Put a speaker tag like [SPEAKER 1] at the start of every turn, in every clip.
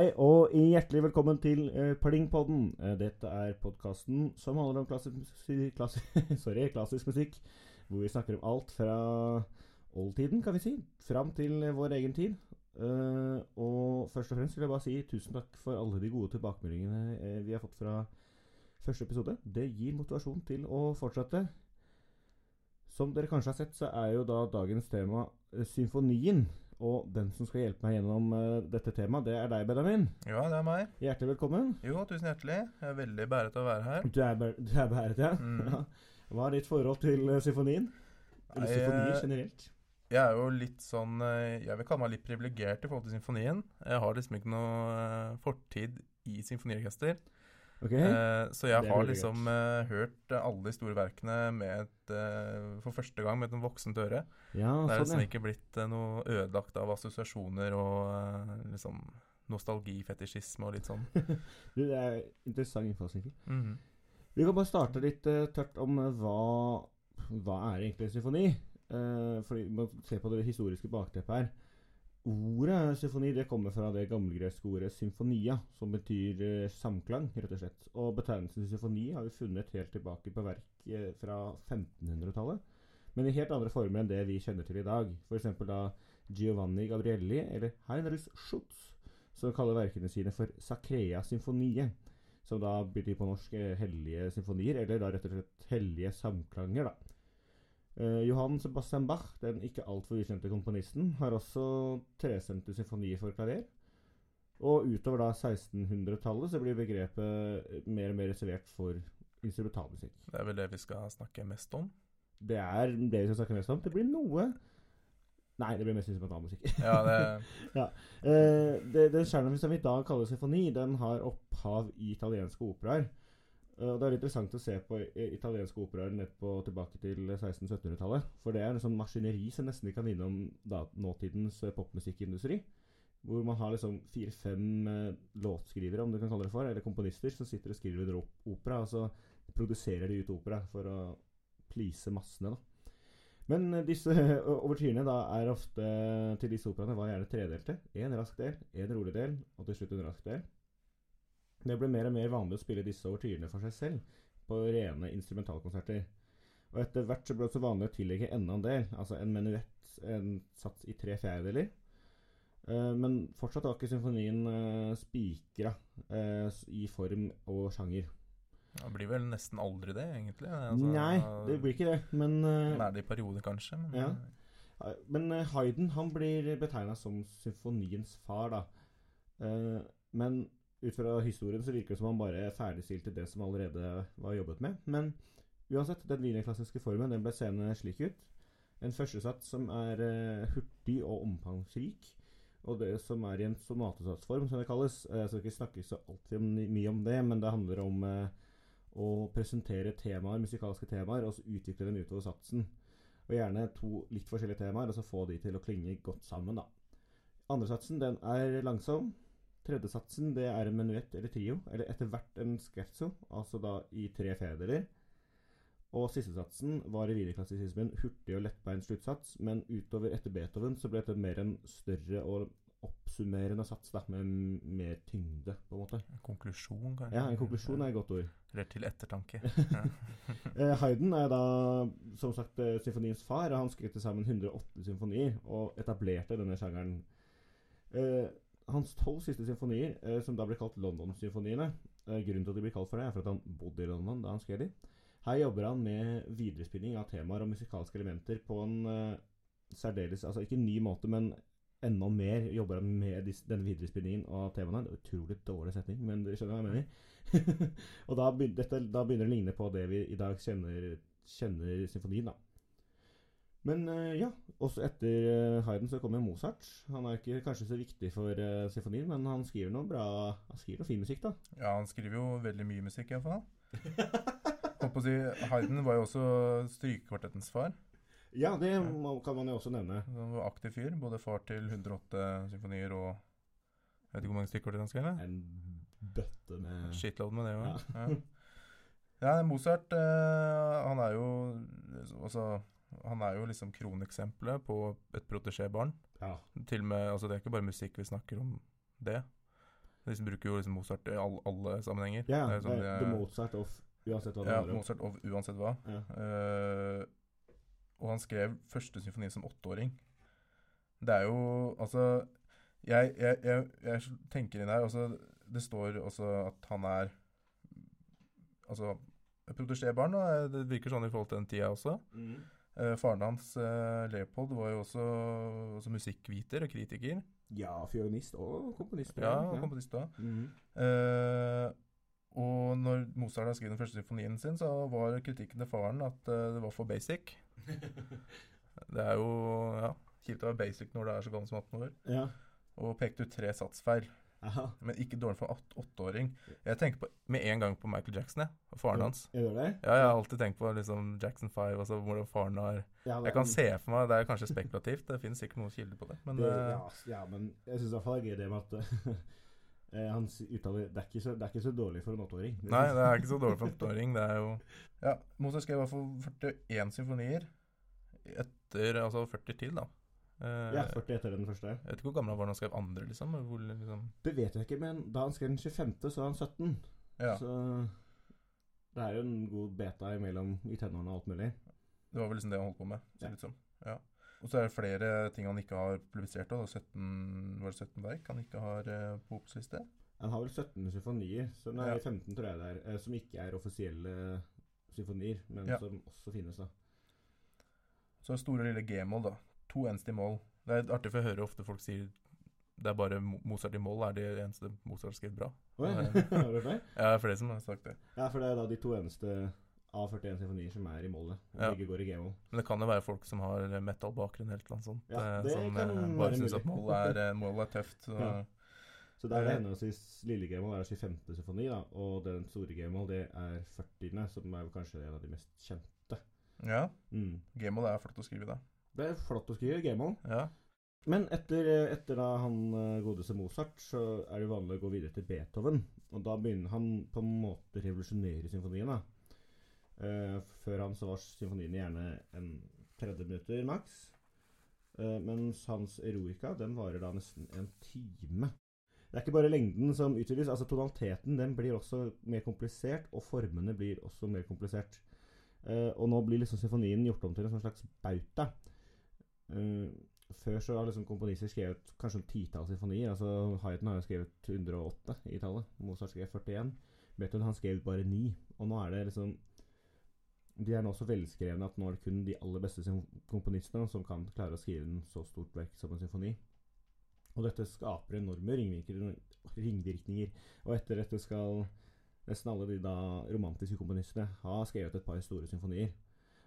[SPEAKER 1] Hei og hjertelig velkommen til uh, Plingpodden. Uh, dette er podkasten som handler om klassisk, klassi, sorry, klassisk musikk. Hvor vi snakker om alt fra oldtiden, kan vi si, fram til vår egen tid. Uh, og først og fremst vil jeg bare si tusen takk for alle de gode tilbakemeldingene vi har fått fra første episode. Det gir motivasjon til å fortsette. Som dere kanskje har sett, så er jo da dagens tema symfonien. Og den som skal hjelpe meg gjennom uh, dette temaet, det er deg, Benjamin.
[SPEAKER 2] Ja, det er meg.
[SPEAKER 1] Hjertelig velkommen.
[SPEAKER 2] Jo, tusen hjertelig. Jeg er veldig bæret av å være her.
[SPEAKER 1] Du er, du er bæret, ja. Mm. ja. Hva er ditt forhold til uh, symfonien? Eller symfonier eh, generelt?
[SPEAKER 2] Jeg er jo litt sånn Jeg vil kalle meg litt privilegert i forhold til symfonien. Jeg har liksom ikke noe fortid i symfoniorkester.
[SPEAKER 1] Okay.
[SPEAKER 2] Uh, så jeg har liksom uh, hørt alle de store verkene med et, uh, for første gang med et voksent øre.
[SPEAKER 1] Ja,
[SPEAKER 2] det er
[SPEAKER 1] liksom
[SPEAKER 2] ja. ikke blitt noe ødelagt av assosiasjoner og liksom nostalgifetisjisme og litt sånn.
[SPEAKER 1] du, det er interessant innfallsvinkel.
[SPEAKER 2] Mm -hmm.
[SPEAKER 1] Vi kan bare starte litt tørt om hva, hva er egentlig symfoni? fordi Man ser på det historiske bakteppet her. Ordet symfoni det kommer fra det gammelgreske ordet symfonia, som betyr eh, samklang, rett og slett. Og betegnelsen symfoni har vi funnet helt tilbake på verk eh, fra 1500-tallet. Men i helt andre former enn det vi kjenner til i dag. F.eks. da Giovanni Gabrielli eller Heinrich Schutz, som kaller verkene sine for Sacrea symfonie. Som da betyr på norsk eh, hellige symfonier, eller da rett og slett hellige samklanger, da. Uh, Johan Sebastian Bach, den ikke altfor ukjente komponisten, har også trestemte symfonier for klaver. Og utover da 1600-tallet så blir begrepet mer og mer reservert for instrumentalmusikk.
[SPEAKER 2] Det er vel det vi skal snakke mest om?
[SPEAKER 1] Det er det vi skal snakke mest om. Det blir noe Nei, det blir mest instrumentalmusikk.
[SPEAKER 2] ja, det...
[SPEAKER 1] ja. Uh, det, den sjangeren som vi i dag kaller symfoni, den har opphav i italienske operaer. Og Det er interessant å se på italienske operaer nett på tilbake til 1600-1700-tallet. For det er en sånn maskineri som nesten ikke kan vinne om da, nåtidens eh, popmusikkindustri. Hvor man har liksom fire-fem eh, låtskrivere, om du kan kalle det for, eller komponister, som sitter og skriver under opera. Og så produserer de ut opera for å please massene. da. Men eh, disse overtyrene da er ofte til disse operaene var gjerne tredelte. Én rask del, én rolig del, og til slutt en rask del. Det ble mer og mer vanlig å spille disse overtyrene for seg selv på rene instrumentalkonserter. Og etter hvert så ble det også vanlig å tillegge enda en del, altså en menuett, en sats i tre fjerdedeler. Uh, men fortsatt var ikke symfonien uh, spikra uh, i form og sjanger.
[SPEAKER 2] Det blir vel nesten aldri det, egentlig.
[SPEAKER 1] Altså, Nei, det blir ikke det, men
[SPEAKER 2] Det er det i perioder, kanskje. Men,
[SPEAKER 1] ja. men Hayden han blir betegna som symfoniens far, da. men ut fra historien så virker det som han bare ferdigstilte det som allerede var jobbet med. Men uansett, den wienerklassiske formen den ble seende slik ut. En førstesats som er uh, hurtig og omfangsrik. Og det som er i en sonatesatsform, som det kalles. Jeg skal ikke snakke så altfor mye om det, men det handler om uh, å presentere temaer, musikalske temaer og så utvikle dem utover satsen. Og gjerne to litt forskjellige temaer, og så få de til å klinge godt sammen. da. Andresatsen den er langsom. Tredjesatsen det er en menuett eller trio, eller etter hvert en scherzo, altså da i tre federdeler. Og sistesatsen var i videreklassisismen hurtig og lettbeint sluttsats, men utover etter Beethoven så ble dette mer en større og oppsummerende sats da, med mer tyngde, på en måte.
[SPEAKER 2] En konklusjon, kanskje?
[SPEAKER 1] Ja, en konklusjon er et godt ord.
[SPEAKER 2] Eller til ettertanke.
[SPEAKER 1] Eh, Hayden er da som sagt eh, symfoniens far. og Han skrev til sammen 108 symfonier og etablerte denne sjangeren. Eh, hans tolv siste symfonier, eh, som da ble kalt London-symfoniene eh, Grunnen til at de blir kalt for det, er for at han bodde i London da han skrev de. Her jobber han med viderespilling av temaer og musikalske elementer på en eh, særdeles Altså ikke ny måte, men enda mer jobber han med disse, denne viderespillingen av temaene. Det er Utrolig dårlig setning, men dere skjønner hva jeg mener. og da, dette, da, begynner det å ligne på det vi i dag kjenner, kjenner symfonien, da. Men uh, ja, også etter uh, Haydn så kommer Mozart. Han er ikke kanskje så viktig for uh, symfonien, men han skriver noe bra Han skriver noe fin musikk, da.
[SPEAKER 2] Ja, han skriver jo veldig mye musikk, iallfall. Holdt på å si Haydn var jo også strykekvartettens far.
[SPEAKER 1] Ja, det ja. kan man jo også nevne.
[SPEAKER 2] Han var aktiv fyr. Både far til 108 symfonier og Jeg vet ikke hvor mange stykker han skrev?
[SPEAKER 1] En bøtte med
[SPEAKER 2] Shitload med det òg. Ja. ja. ja. Mozart, han er jo Altså han er jo liksom kroneksempelet på et protégé-barn.
[SPEAKER 1] Ja.
[SPEAKER 2] Til og med, altså Det er ikke bare musikk vi snakker om det. De bruker jo liksom Mozart i alle, alle sammenhenger.
[SPEAKER 1] Ja,
[SPEAKER 2] Det er
[SPEAKER 1] det
[SPEAKER 2] sånn
[SPEAKER 1] er
[SPEAKER 2] de-
[SPEAKER 1] The Mozart of Uansett hva det
[SPEAKER 2] Ja,
[SPEAKER 1] handler om.
[SPEAKER 2] Mozart of uansett hva.
[SPEAKER 1] Ja.
[SPEAKER 2] Uh, og han skrev første symfoni som åtteåring. Det er jo Altså Jeg, jeg, jeg, jeg tenker inn her altså, Det står også at han er Altså protesjébarn. Det virker sånn i forhold til den tida også.
[SPEAKER 1] Mm.
[SPEAKER 2] Eh, faren hans, eh, Leopold, var jo også, også musikkviter og kritiker.
[SPEAKER 1] Ja, fiorinist og komponist.
[SPEAKER 2] Ja, og ja. komponist da.
[SPEAKER 1] -hmm.
[SPEAKER 2] Eh, og når Mozart har skrevet den første symfonien sin, så var kritikken til faren at eh, det var for basic. Det er jo ja, kjipt å være basic når du er så gammel som 18 år.
[SPEAKER 1] Ja.
[SPEAKER 2] Og pekte ut tre satsfeil,
[SPEAKER 1] Aha.
[SPEAKER 2] men ikke dårlig for åt- åtteåring. Jeg tenker på, med en gang på Michael Jackson, jeg, og faren hans.
[SPEAKER 1] Gjør det?
[SPEAKER 2] Ja, jeg har alltid tenkt på liksom Jackson 5, altså hvordan faren har
[SPEAKER 1] Ja, det-
[SPEAKER 2] Jeg kan se for meg, det er kanskje spekulativt, det finnes sikkert noen kilder på det, men
[SPEAKER 1] det,
[SPEAKER 2] eh,
[SPEAKER 1] ja, ja, men jeg syns i hvert fall det er gøy det med at eh, han uttaler det er, ikke så, det er ikke så dårlig for en åtteåring.
[SPEAKER 2] Nei, det er ikke så dårlig for en åtteåring. Det er jo Ja, Mozart skrev i hvert fall 41 symfonier etter Altså 40 til, da. Eh,
[SPEAKER 1] Ja, 40 etter den første.
[SPEAKER 2] Jeg vet ikke hvor gammel han var da han skrev andre, liksom. Hvor, liksom
[SPEAKER 1] Det vet jeg ikke, men da han skrev den 25., så var han 17.
[SPEAKER 2] ja,
[SPEAKER 1] Så det er jo en god beta imellom i tenårene og alt mulig.
[SPEAKER 2] det var vel liksom det han holdt på med. Så
[SPEAKER 1] Ja.
[SPEAKER 2] som. Ja. Og så er det flere ting han ikke har publisert. Da. 17, var det 17 verk han ikke har eh, på oppsliste?
[SPEAKER 1] Han har vel 17 symfonier, så nei,
[SPEAKER 2] Ja.
[SPEAKER 1] 15 tror jeg det er, eh, som ikke er offisielle symfonier, men
[SPEAKER 2] Ja.
[SPEAKER 1] som også finnes, da.
[SPEAKER 2] Så store lille G-moll, da. To eneste i moll. Det er artig, for jeg hører ofte folk sier det er bare Mozart i moll er det eneste Mozart skrev bra.
[SPEAKER 1] Oi, har du det?
[SPEAKER 2] Ja, det er flere som har sagt det.
[SPEAKER 1] Ja, for det er da de to eneste av 41 symfonier som er i mollet. Og
[SPEAKER 2] Ja.
[SPEAKER 1] Begge går i g-moll.
[SPEAKER 2] Men det kan jo være folk som har metal-bakgrunn eller noe sånt.
[SPEAKER 1] Ja,
[SPEAKER 2] eh,
[SPEAKER 1] det
[SPEAKER 2] som
[SPEAKER 1] kan
[SPEAKER 2] eh, bare syns at moll er, eh, moll er tøft. Så.
[SPEAKER 1] Ja. Så der er det
[SPEAKER 2] Eh.
[SPEAKER 1] henholdsvis lille g-moll er 25. symfoni, da, og den store g-moll det er 40., som er kanskje en av de mest kjente.
[SPEAKER 2] Ja,
[SPEAKER 1] Mm.
[SPEAKER 2] G-moll er flott å skrive, da.
[SPEAKER 1] Det er flott å skrive g-moll.
[SPEAKER 2] Ja.
[SPEAKER 1] Men etter, etter da han eh, godeste Mozart, så er det vanlig å gå videre til Beethoven. Og da begynner han på en måte å revolusjonere symfonien. da. Eh, før han så var symfonien gjerne en 30 minutter maks. Eh, mens hans Eroica den varer da nesten en time. Det er ikke bare lengden som utvides, altså tonaliteten den blir også mer komplisert, og formene blir også mer komplisert. Eh, og nå blir liksom symfonien gjort om til en slags bauta. Eh, før så har liksom komponister skrevet kanskje en titall symfonier. altså Haydn har jo skrevet 108 i tallet. Mozart skrev 41. Beethoven han skrev bare 9. Og nå er det liksom De er nå så velskrevne at nå er det kun de aller beste komponistene som kan klare å skrive en så stort verk som en symfoni. Og dette skaper enorme ringvirkninger. Og etter dette skal nesten alle de da romantiske komponistene ha skrevet et par store symfonier.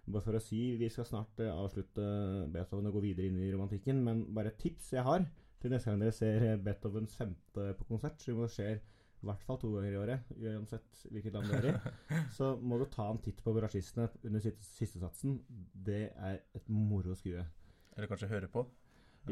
[SPEAKER 1] Bare for å si, Vi skal snart eh, avslutte Beethoven og gå videre inn i romantikken, men bare et tips jeg har til neste gang dere ser eh, Beethovens femte på konsert, som skjer i hvert fall to ganger i året, uansett hvilket land det er i, så må du ta en titt på brasjistene under siste, satsen. Det er et moro skue.
[SPEAKER 2] Eller kanskje høre på.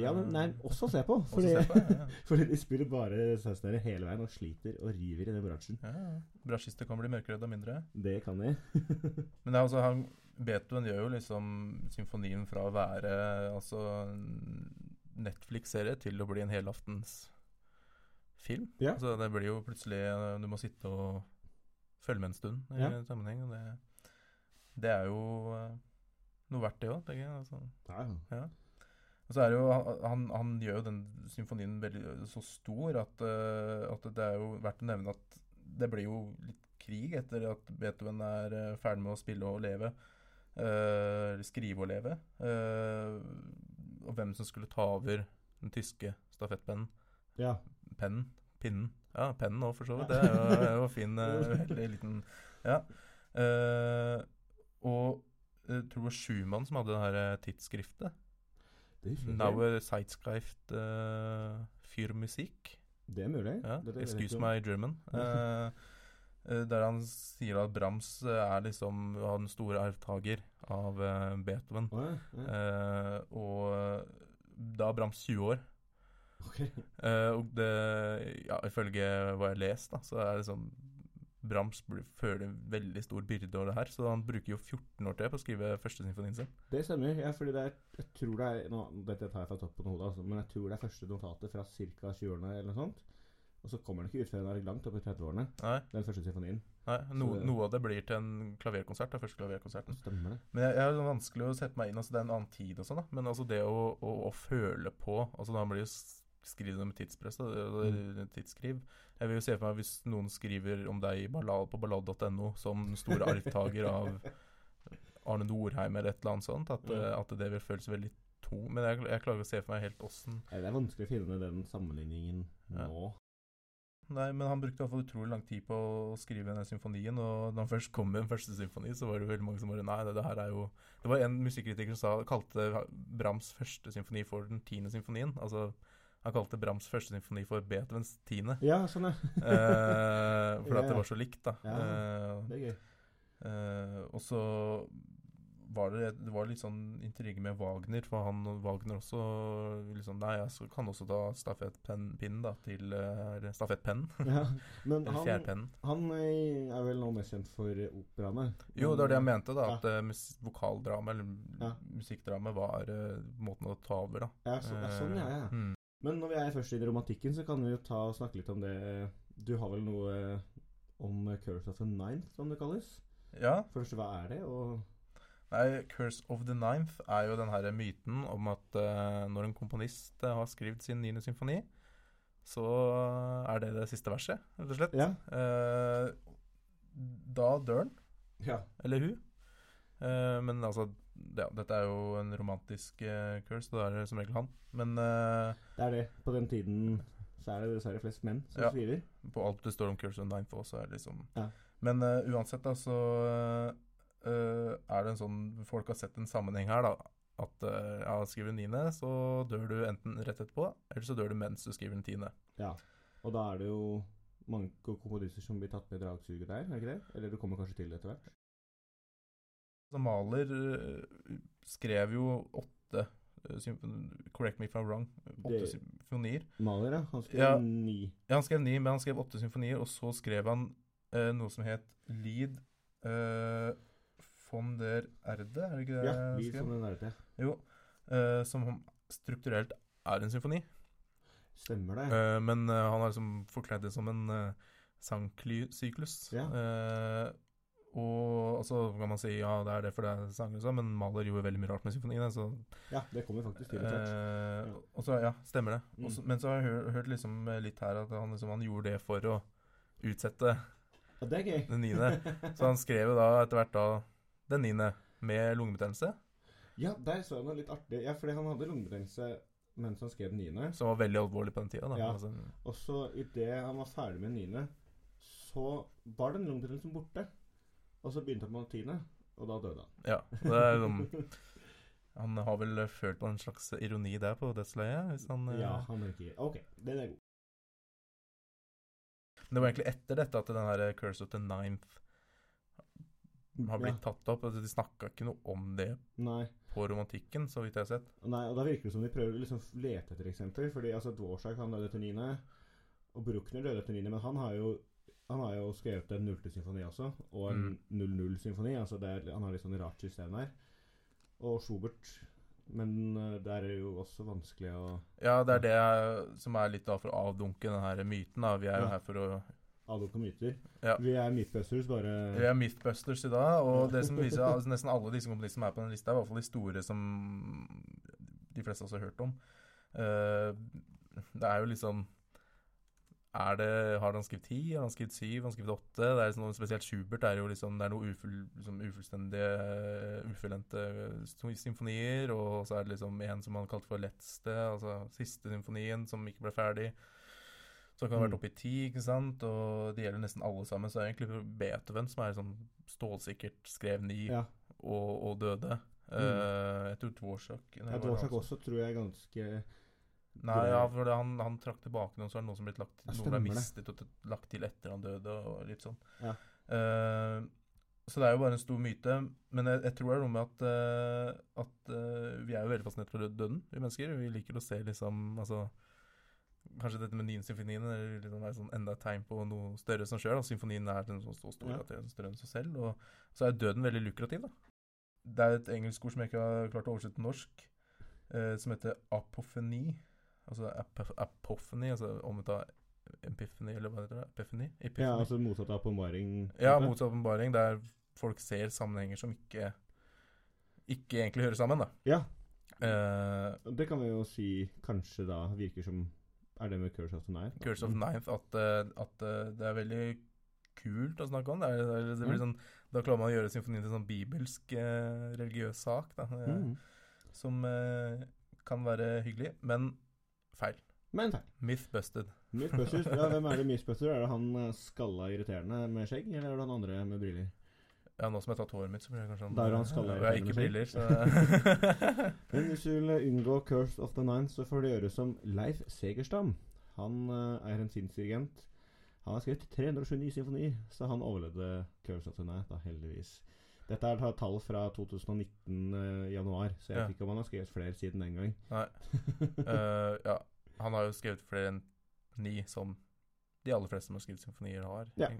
[SPEAKER 1] Ja, men nei, også se på. Fordi,
[SPEAKER 2] se på, ja, ja.
[SPEAKER 1] fordi de spiller bare sausnere hele veien og sliter og river i den bransjen.
[SPEAKER 2] ja. Brassjister kan bli mørkredd og mindre.
[SPEAKER 1] Det kan de.
[SPEAKER 2] Men det er altså, han, Beethoven gjør jo liksom symfonien fra å være altså, Netflix-serie til å bli en helaftens film.
[SPEAKER 1] Ja.
[SPEAKER 2] Så det blir jo plutselig eh, Du må sitte og følge med en stund i
[SPEAKER 1] Ja.
[SPEAKER 2] sammenheng. Og det, det er jo eh, noe verdt, det òg, tenker jeg. Altså.
[SPEAKER 1] Ja, ja.
[SPEAKER 2] Og så er det jo, han, han gjør jo den symfonien veldig så stor at, eh, at det er jo verdt å nevne at det blir jo litt krig etter at Beethoven er ferdig med å spille og leve. Eh, skrive og leve. eh, og hvem som skulle ta over den tyske stafettpennen.
[SPEAKER 1] ja.
[SPEAKER 2] Pennen. Pinnen. Ja, pennen òg, for så vidt. Det er jo, jo fin, eh, liten Ja. Og jeg tror det var Schumann som hadde det her tidsskriftet.
[SPEAKER 1] Nauer er
[SPEAKER 2] Zeitschrift uh, für Musik.
[SPEAKER 1] Det er mulig.
[SPEAKER 2] Ja, excuse my German. Eh, der han sier at Brahms eh, er liksom den store arvtaker av eh, Beethoven.
[SPEAKER 1] Oh, ja, ja.
[SPEAKER 2] Eh, og eh, da er Brahms 20 år.
[SPEAKER 1] Okay.
[SPEAKER 2] Eh, og det, ja, ifølge hva jeg har lest, da, så er det sånn Brahms føler en veldig stor byrde over det her, så han bruker jo 14 år til på å skrive første symfonien sin.
[SPEAKER 1] Det stemmer. Ja, fordi det er, jeg tror det er nå, Dette tar jeg fra toppen av hodet, altså, men jeg tror det er første notatet fra ca. 20-årene eller noe sånt. Og så kommer den ikke ut før den er langt opp i 30-årene,
[SPEAKER 2] Nei,
[SPEAKER 1] den første symfonien.
[SPEAKER 2] nei no,
[SPEAKER 1] Så
[SPEAKER 2] noe av det blir til en klaverkonsert. Det er første klaverkonserten.
[SPEAKER 1] Stemmer det.
[SPEAKER 2] Men jeg, jeg er sånn vanskelig å sette meg inn. altså Det er en annen tid og sånn, da. Men altså det å, å, å føle på altså Da blir det jo s- skrevet om tidspress, da, eller tidsskriv. Jeg vil jo se for meg hvis noen skriver om deg ballad, på ballad.no som stor arvtaker av Arne Norheim eller et eller annet sånt, at,
[SPEAKER 1] Mm.
[SPEAKER 2] eh, at det vil føles veldig to. Men jeg, jeg klarer ikke å se for meg helt åssen
[SPEAKER 1] Det er vanskelig å finne den sammenligningen
[SPEAKER 2] Ja. Nei, men han brukte i hvert fall utrolig lang tid på å skrive den symfonien, og da han først kom med den første symfoni, så var det veldig mange som bare Nei, det, det her er jo Det var en musikkritiker som sa, kalte Brahms første symfoni for den tiende symfonien. Altså han kalte Brahms første symfoni for Beethovens tiende.
[SPEAKER 1] Ja, sånn, er.
[SPEAKER 2] Eh, for at det var så likt, da.
[SPEAKER 1] Ja,
[SPEAKER 2] Eh,
[SPEAKER 1] Det er gøy.
[SPEAKER 2] eh, og så var det, det var litt sånn intrigue med Wagner, for han Wagner også liksom Nei, jeg kan også ta stafettpinnen da, til eh, stafettpennen.
[SPEAKER 1] Ja. Men
[SPEAKER 2] Eller
[SPEAKER 1] han,
[SPEAKER 2] fjærpennen.
[SPEAKER 1] han han er vel nå mest kjent for operaene.
[SPEAKER 2] Jo, det var det jeg mente, da. At ja. mus vokaldrama, eller
[SPEAKER 1] Ja.
[SPEAKER 2] musikkdrama, var eh, måten å ta over, da.
[SPEAKER 1] Ja, så, ja, sånn, ja, ja.
[SPEAKER 2] Eh, mm.
[SPEAKER 1] Men når vi er først i romantikken, så kan vi jo ta og snakke litt om det Du har vel noe om Curse of the Ninth, som det kalles?
[SPEAKER 2] Ja.
[SPEAKER 1] Først, hva er det? Og
[SPEAKER 2] Nei, 'Curse of the Ninth' er jo den her myten om at uh, når en komponist eh, har skrevet sin niende symfoni, så er det det siste verset, rett og slett.
[SPEAKER 1] Ja.
[SPEAKER 2] Uh, da dør han,
[SPEAKER 1] ja.
[SPEAKER 2] eller hun. Uh, men altså ja, Dette er jo en romantisk curse, da er det som regel han. Men
[SPEAKER 1] Det er det. På den tiden så er det dessverre flest menn som skriver.
[SPEAKER 2] på alt det står om Curse of the Ninth også, er det liksom
[SPEAKER 1] Ja.
[SPEAKER 2] Men uansett, da, så er det en sånn Folk har sett en sammenheng her, da. At uh, ja, skriver du niende, så dør du enten rett etterpå, eller så dør du mens du skriver den tiende.
[SPEAKER 1] Ja. Og da er det jo mange komponister som blir tatt med i dragsuget der, er ikke det? Eller du kommer kanskje til det etter hvert?
[SPEAKER 2] Så Mahler eh, skrev jo åtte eh, Correct me if I'm wrong. Åtte symfonier.
[SPEAKER 1] Maler, ja. Han skrev
[SPEAKER 2] Ja.
[SPEAKER 1] ni.
[SPEAKER 2] Ja, han skrev ni, men han skrev åtte symfonier, og så skrev han eh, noe som het Lead eh, von der Erde, er det ikke det?
[SPEAKER 1] Ja, vi
[SPEAKER 2] skrev?
[SPEAKER 1] som den er det.
[SPEAKER 2] Jo, uh, som strukturelt er en symfoni.
[SPEAKER 1] Stemmer det.
[SPEAKER 2] Uh, men uh, han har liksom forkledd det som en uh, sangsyklus.
[SPEAKER 1] Ja.
[SPEAKER 2] Og så så kan man si ja, det er det for det er sanger men Mahler gjorde veldig mye rart med symfoniene. Så,
[SPEAKER 1] Ja, det kommer faktisk til Ja.
[SPEAKER 2] og så, ja, stemmer det.
[SPEAKER 1] Mm.
[SPEAKER 2] Også, men så har jeg hørt, hørt liksom litt her at han, liksom, han gjorde det for å utsette
[SPEAKER 1] Ja, det er gøy.
[SPEAKER 2] den niende. Så han skrev jo da etter hvert da den niende med lungebetennelse,
[SPEAKER 1] Ja, der så jeg noe litt artig. Ja, fordi han hadde lungebetennelse mens han skrev den niende.
[SPEAKER 2] som var veldig alvorlig på den tida. Da.
[SPEAKER 1] Ja.
[SPEAKER 2] Altså,
[SPEAKER 1] Og så idet han var ferdig med den niende, så var den lungebetennelsen borte. Og så begynte han på den tiende, og da døde han.
[SPEAKER 2] ja, det er liksom Han har vel følt på en slags ironi der på dødsleiet? Hvis han, eh,
[SPEAKER 1] Ja, han ikke Ok, den er god.
[SPEAKER 2] Men det var egentlig etter dette at den her Curse of the Ninth har blitt tatt opp. Altså, de snakka ikke noe om det
[SPEAKER 1] Nei.
[SPEAKER 2] på romantikken, så vidt jeg har sett.
[SPEAKER 1] Nei, og da virker det som de prøver å liksom lete etter eksempler. Fordi altså Dvorsak han døde etter niende, og Bruckner døde etter niende, men han har jo han har jo skrevet en nullte symfoni også, og en 00-symfoni. altså er, Han har litt sånn rart system der. Og Schubert Men eh, det er jo også vanskelig å
[SPEAKER 2] Ja, det er det som er litt da for å avdunke den her myten. da. Vi er jo
[SPEAKER 1] Ja.
[SPEAKER 2] her for å
[SPEAKER 1] avdukke komiter.
[SPEAKER 2] Ja.
[SPEAKER 1] Vi er mythbusters, bare
[SPEAKER 2] Vi er Mythbusters i dag, og det som viser altså Nesten alle disse komponistene som er på den lista, er i hvert fall de store som de fleste også har hørt om. Uh, det er jo liksom er det, Har han skrevet ti? Har han skrevet syv? Har han skrevet åtte? Det er liksom noe Spesielt Schubert er jo liksom Det er noe ufull, liksom ufullstendige, ufullendte symfonier. Og så er det liksom en som han kalte for letteste, altså siste symfonien, som ikke ble ferdig. Så kan ha vært
[SPEAKER 1] Mm.
[SPEAKER 2] oppe i ti, ikke sant? Og det gjelder nesten alle sammen. Så det er egentlig Beethoven som er sånn stålsikkert skrev ni
[SPEAKER 1] Ja.
[SPEAKER 2] og, og døde. Eh, jeg tror Dvorsak
[SPEAKER 1] ja
[SPEAKER 2] Dvorsak som-
[SPEAKER 1] også tror jeg er ganske
[SPEAKER 2] Nei, ja, for han, han trakk tilbake noen, så er det noen som er blitt lagt
[SPEAKER 1] Ja,
[SPEAKER 2] noen
[SPEAKER 1] er
[SPEAKER 2] mistet og lagt til etter han døde, og litt sånn.
[SPEAKER 1] Ja.
[SPEAKER 2] Uh, så det er jo bare en stor myte. Men jeg, jeg tror det er noe med at, uh, at uh, vi er jo veldig fascinert av døden, vi mennesker. Vi liker å se liksom Altså Kanskje dette med Nien-symfonien er liksom sånn enda et tegn på noe større som skjer. da. Symfonien er den så, står stor
[SPEAKER 1] Ja.
[SPEAKER 2] at er større enn seg selv. Og så er døden veldig lukrativ, da. Det er et engelsk ord som jeg ikke har klart å oversette til norsk, eh, som heter apofeni. Altså ap apofeni, altså omvendt av epiphany, eller hva heter det? Epifeni? Epifeni.
[SPEAKER 1] Ja, altså motsatt av åpenbaring?
[SPEAKER 2] Ja, motsatt av åpenbaring, der folk ser sammenhenger som ikke ikke egentlig hører sammen, da.
[SPEAKER 1] Ja,
[SPEAKER 2] Eh,
[SPEAKER 1] det kan vi jo si kanskje da virker som Er det med Curse of the Ninth?
[SPEAKER 2] Curse of the Ninth, at, eh, at eh, det er veldig kult å snakke om. Det er, det er, det blir
[SPEAKER 1] Ja.
[SPEAKER 2] sånn, da klarer man å gjøre symfonien til en sånn bibelsk eh, religiøs sak, da, eh,
[SPEAKER 1] Mm.
[SPEAKER 2] som eh, kan være hyggelig, men feil.
[SPEAKER 1] Men feil.
[SPEAKER 2] Myth busted.
[SPEAKER 1] Mythbusters, ja, hvem er det Mythbuster? Er det han skalla irriterende med skjegg, eller er det han andre med briller?
[SPEAKER 2] Ja, nå som jeg har tatt håret mitt, så blir det kanskje sånn
[SPEAKER 1] Der er han skalla
[SPEAKER 2] Og jeg har ikke briller, så
[SPEAKER 1] Men hvis du vil eh, unngå Curse of the Nine, så får du gjøre som Leif Segerstam. Han uh, er en sinnsdirigent. Han har skrevet 329 symfonier, så han overlevde Curse of the Nine, da, heldigvis. Dette er tall fra 2019 uh, januar, så jeg
[SPEAKER 2] Ja.
[SPEAKER 1] vet ikke om han har skrevet flere siden den gang.
[SPEAKER 2] Nei. uh, ja, han har jo skrevet flere enn ni, som de aller fleste som har skrevet symfonier har.
[SPEAKER 1] Ja.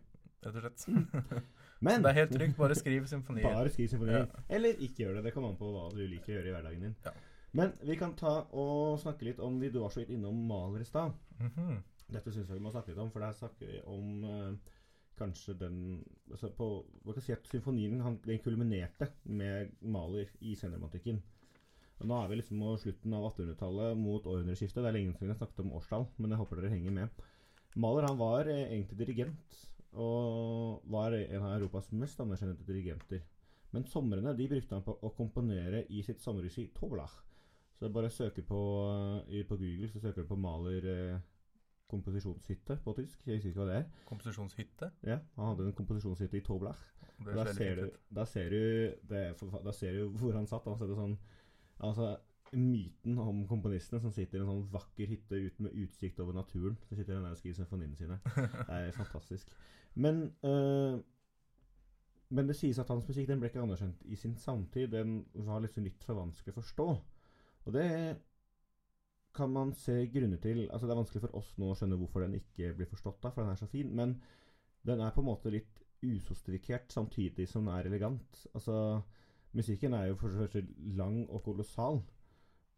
[SPEAKER 2] Rett og slett.
[SPEAKER 1] Men
[SPEAKER 2] det er helt trygt, bare skriv symfonier.
[SPEAKER 1] Bare skriv symfonier.
[SPEAKER 2] Ja.
[SPEAKER 1] Eller ikke gjør det. Det kommer an på hva du liker å gjøre i hverdagen din.
[SPEAKER 2] Ja.
[SPEAKER 1] Men vi kan ta og snakke litt om de Du var så vidt innom Maler i stad.
[SPEAKER 2] Mhm.
[SPEAKER 1] Dette syns jeg vi må snakke litt om, for der snakker vi om eh, kanskje den altså på, Hva kan si at Symfonien han, den kulminerte med Maler i senromantikken. Nå er vi liksom på slutten av 1800-tallet mot århundreskiftet. Det er lenge siden jeg snakket om årstall, men jeg håper dere henger med. Maler han var eh, egentlig dirigent, og var en av Europas mest anerkjente dirigenter. Men somrene de brukte han på å komponere i sitt sommerregi i Toblach. Så bare søker på, søke på Google så søker du på Maler eh, komposisjonshytte på tysk. Jeg husker ikke hva det er.
[SPEAKER 2] Komposisjonshytte.
[SPEAKER 1] Ja, Han hadde en komposisjonshytte i Toblach. Da
[SPEAKER 2] ser
[SPEAKER 1] du, da ser du det, er Da ser du hvor han satt. Han satt sånn Altså Myten om komponistene som sitter i en sånn vakker hytte ut med utsikt over naturen. Så sitter der og skriver symfoniene sine. Det er fantastisk. Men øh, Men det sies at hans musikk den ble ikke anerkjent i sin samtid. Den var liksom litt for vanskelig å forstå. Og det kan man se grunner til. Altså Det er vanskelig for oss nå å skjønne hvorfor den ikke blir forstått, da, for den er så fin. Men den er på en måte litt usostifikert samtidig som den er elegant. Altså Musikken er jo for det første lang og kolossal.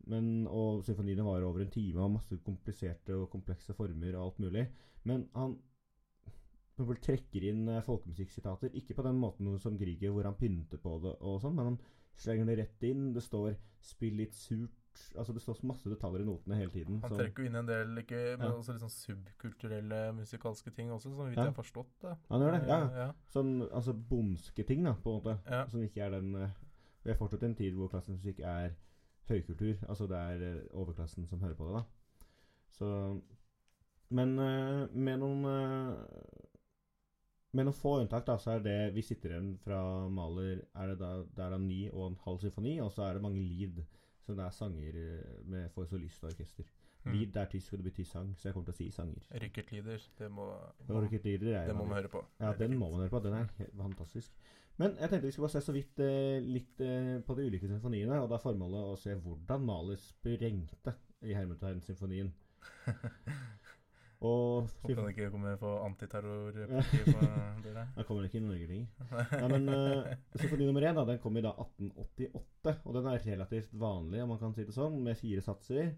[SPEAKER 1] Men, og symfoniene varer over en time og har masse kompliserte og komplekse former og alt mulig. Men han trekker inn eh, folkemusikksitater. Ikke på den måten som Grieg, hvor han pynter på det, og sånn, men han slenger det rett inn. Det står 'spill litt surt'. Altså Det står masse detaljer i notene hele tiden.
[SPEAKER 2] Han trekker jo inn en del ikke, men
[SPEAKER 1] Ja.
[SPEAKER 2] også sånn subkulturelle musikalske ting også, så vidt
[SPEAKER 1] Ja.
[SPEAKER 2] jeg har forstått det.
[SPEAKER 1] Han gjør det, ja.
[SPEAKER 2] Eh, ja.
[SPEAKER 1] Sånn altså bomske ting, da, på en måte. Som ikke er den eh, Vi har fortsatt en tid hvor klassisk musikk er høykultur. Altså det er eh, overklassen som hører på det, da. Så Men eh, med noen eh, Med noen få unntak, da, så er det vi sitter igjen fra Maler er det da, Det er da ni og en halv symfoni, og så er det mange lead. Så det er sanger med for solist og orkester.
[SPEAKER 2] Mm.
[SPEAKER 1] Lead det er tysk, og det betyr sang, så jeg kommer til å si sanger.
[SPEAKER 2] Rickert Lieder, det må,
[SPEAKER 1] må, orkesterlieder er
[SPEAKER 2] det må man høre på.
[SPEAKER 1] Ja, den må man høre på. Den er fantastisk. Men jeg tenkte vi skulle bare se så vidt eh, litt eh, på de ulike symfoniene. Og da er formålet å se hvordan Mahler sprengte i hermetegn-symfonien. Og
[SPEAKER 2] Håper han ikke kommer på antiterror på dere.
[SPEAKER 1] Han kommer ikke i Norge lenger. Ja, men uh, Symfoni nummer én da, den kom i da 1888, og den er relativt vanlig, om man kan si det sånn, med fire satser.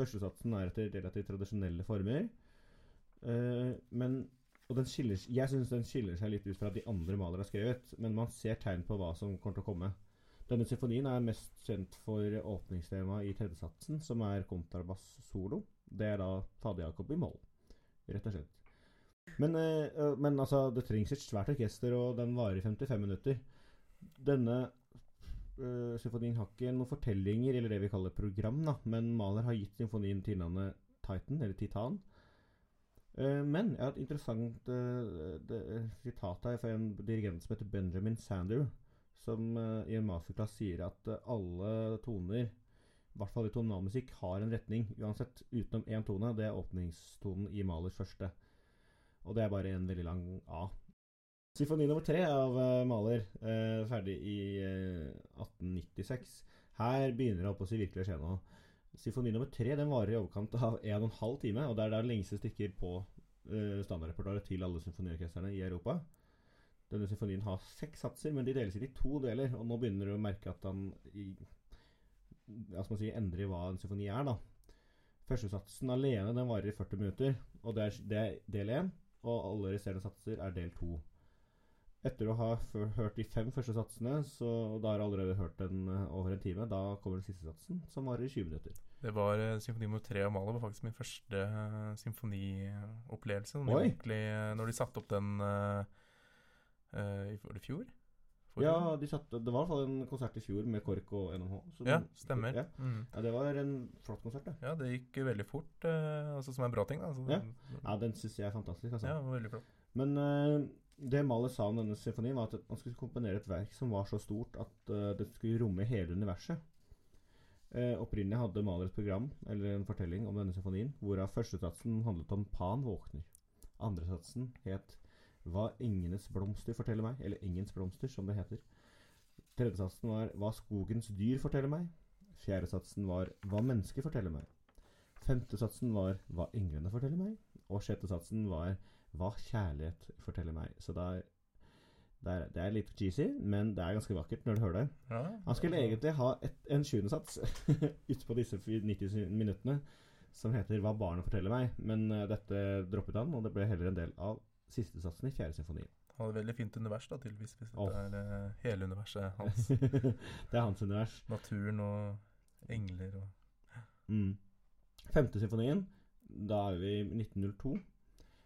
[SPEAKER 1] Førstesatsen er etter relativt tradisjonelle former. Uh, men og den skiller, Jeg syns den skiller seg litt ut fra de andre malere har skrevet, men man ser tegn på hva som kommer til å komme. Denne symfonien er mest kjent for åpningstemaet i tredjesatsen, som er kontrabass-solo. Det er da Fader Jakob i moll, rett og slett. Men, øh, men altså, det trengs et svært orkester, og den varer i 55 minutter. Denne øh, symfonien har ikke noen fortellinger, eller det vi kaller program, da, men Maler har gitt symfonien til navnet Titan, eller Titan. Uh, men jeg har et interessant sitat her fra en dirigent som heter Benjamin Sander, som i en masterclass sier at alle toner, i hvert fall i tonalmusikk, har en retning uansett, utenom én tone. Det er åpningstonen i Malers første. Og det er bare en veldig lang A. Symfoni nummer tre av uh, Maler, uh, ferdig i uh, 1896. Her begynner det å si virkelig å skje noe. Symfoni nummer tre den varer i overkant av en og en halv time, og det er det lengste stykker på uh, standardrepertoaret til alle symfoniorkestrene i Europa. Denne symfonien har seks satser, men de deles inn i to deler, og nå begynner du å merke at han i, hva skal man si, endrer hva en symfoni er, da. Førstesatsen alene den varer i 40 minutter, og det er, det er del 1. Og alle resterende satser er del 2. Etter å ha hørt de fem første satsene, så da har jeg allerede hørt den eh, over en time, da kommer den siste satsen, som varer i 20 minutter.
[SPEAKER 2] Det var uh, Symfoni nummer tre av Mahler var faktisk min første uh, symfoniopplevelse. Når, de satte opp den uh, i Var det fjor? Forrige?
[SPEAKER 1] Ja, de satte, det var i hvert fall en konsert i fjor med KORK og NMH. så
[SPEAKER 2] ja, stemmer.
[SPEAKER 1] Ja,
[SPEAKER 2] Mm.
[SPEAKER 1] ja, det var en flott konsert, det.
[SPEAKER 2] Ja, det gikk veldig fort, altså som er en bra ting. Da. Altså,
[SPEAKER 1] Ja. Ja, den syns jeg er fantastisk. altså.
[SPEAKER 2] ja, veldig flott.
[SPEAKER 1] Men eh, det Mahler sa om denne symfonien, var at man skulle komponere et verk som var så stort at uh, det skulle romme hele universet. Uh, opprinnelig hadde Mahler et program, eller en fortelling, om denne symfonien, hvorav førstesatsen handlet om Pan våkner. Andresatsen het Hva engenes blomster forteller meg, eller Engens blomster, som det heter. Tredjesatsen var Hva skogens dyr forteller meg. Fjerdesatsen var Hva mennesker forteller meg. Femtesatsen var Hva englene forteller meg. Og sjette satsen var Hva kjærlighet forteller meg. Så det er, det er, det er litt cheesy, men det er ganske vakkert når du hører det.
[SPEAKER 2] Ja,
[SPEAKER 1] Han skulle
[SPEAKER 2] ja.
[SPEAKER 1] egentlig ha et, en sjuendesats utpå disse 90 minuttene som heter 'Hva barnet forteller meg', men uh, dette droppet han, og det ble heller en del av siste satsen i fjerde symfoni.
[SPEAKER 2] Han hadde veldig fint univers, da, tydeligvis. Hvis
[SPEAKER 1] Åh.
[SPEAKER 2] dette er uh, hele universet hans.
[SPEAKER 1] det er hans univers.
[SPEAKER 2] Naturen og engler og
[SPEAKER 1] Mm. Femte symfonien, da er vi i 1902.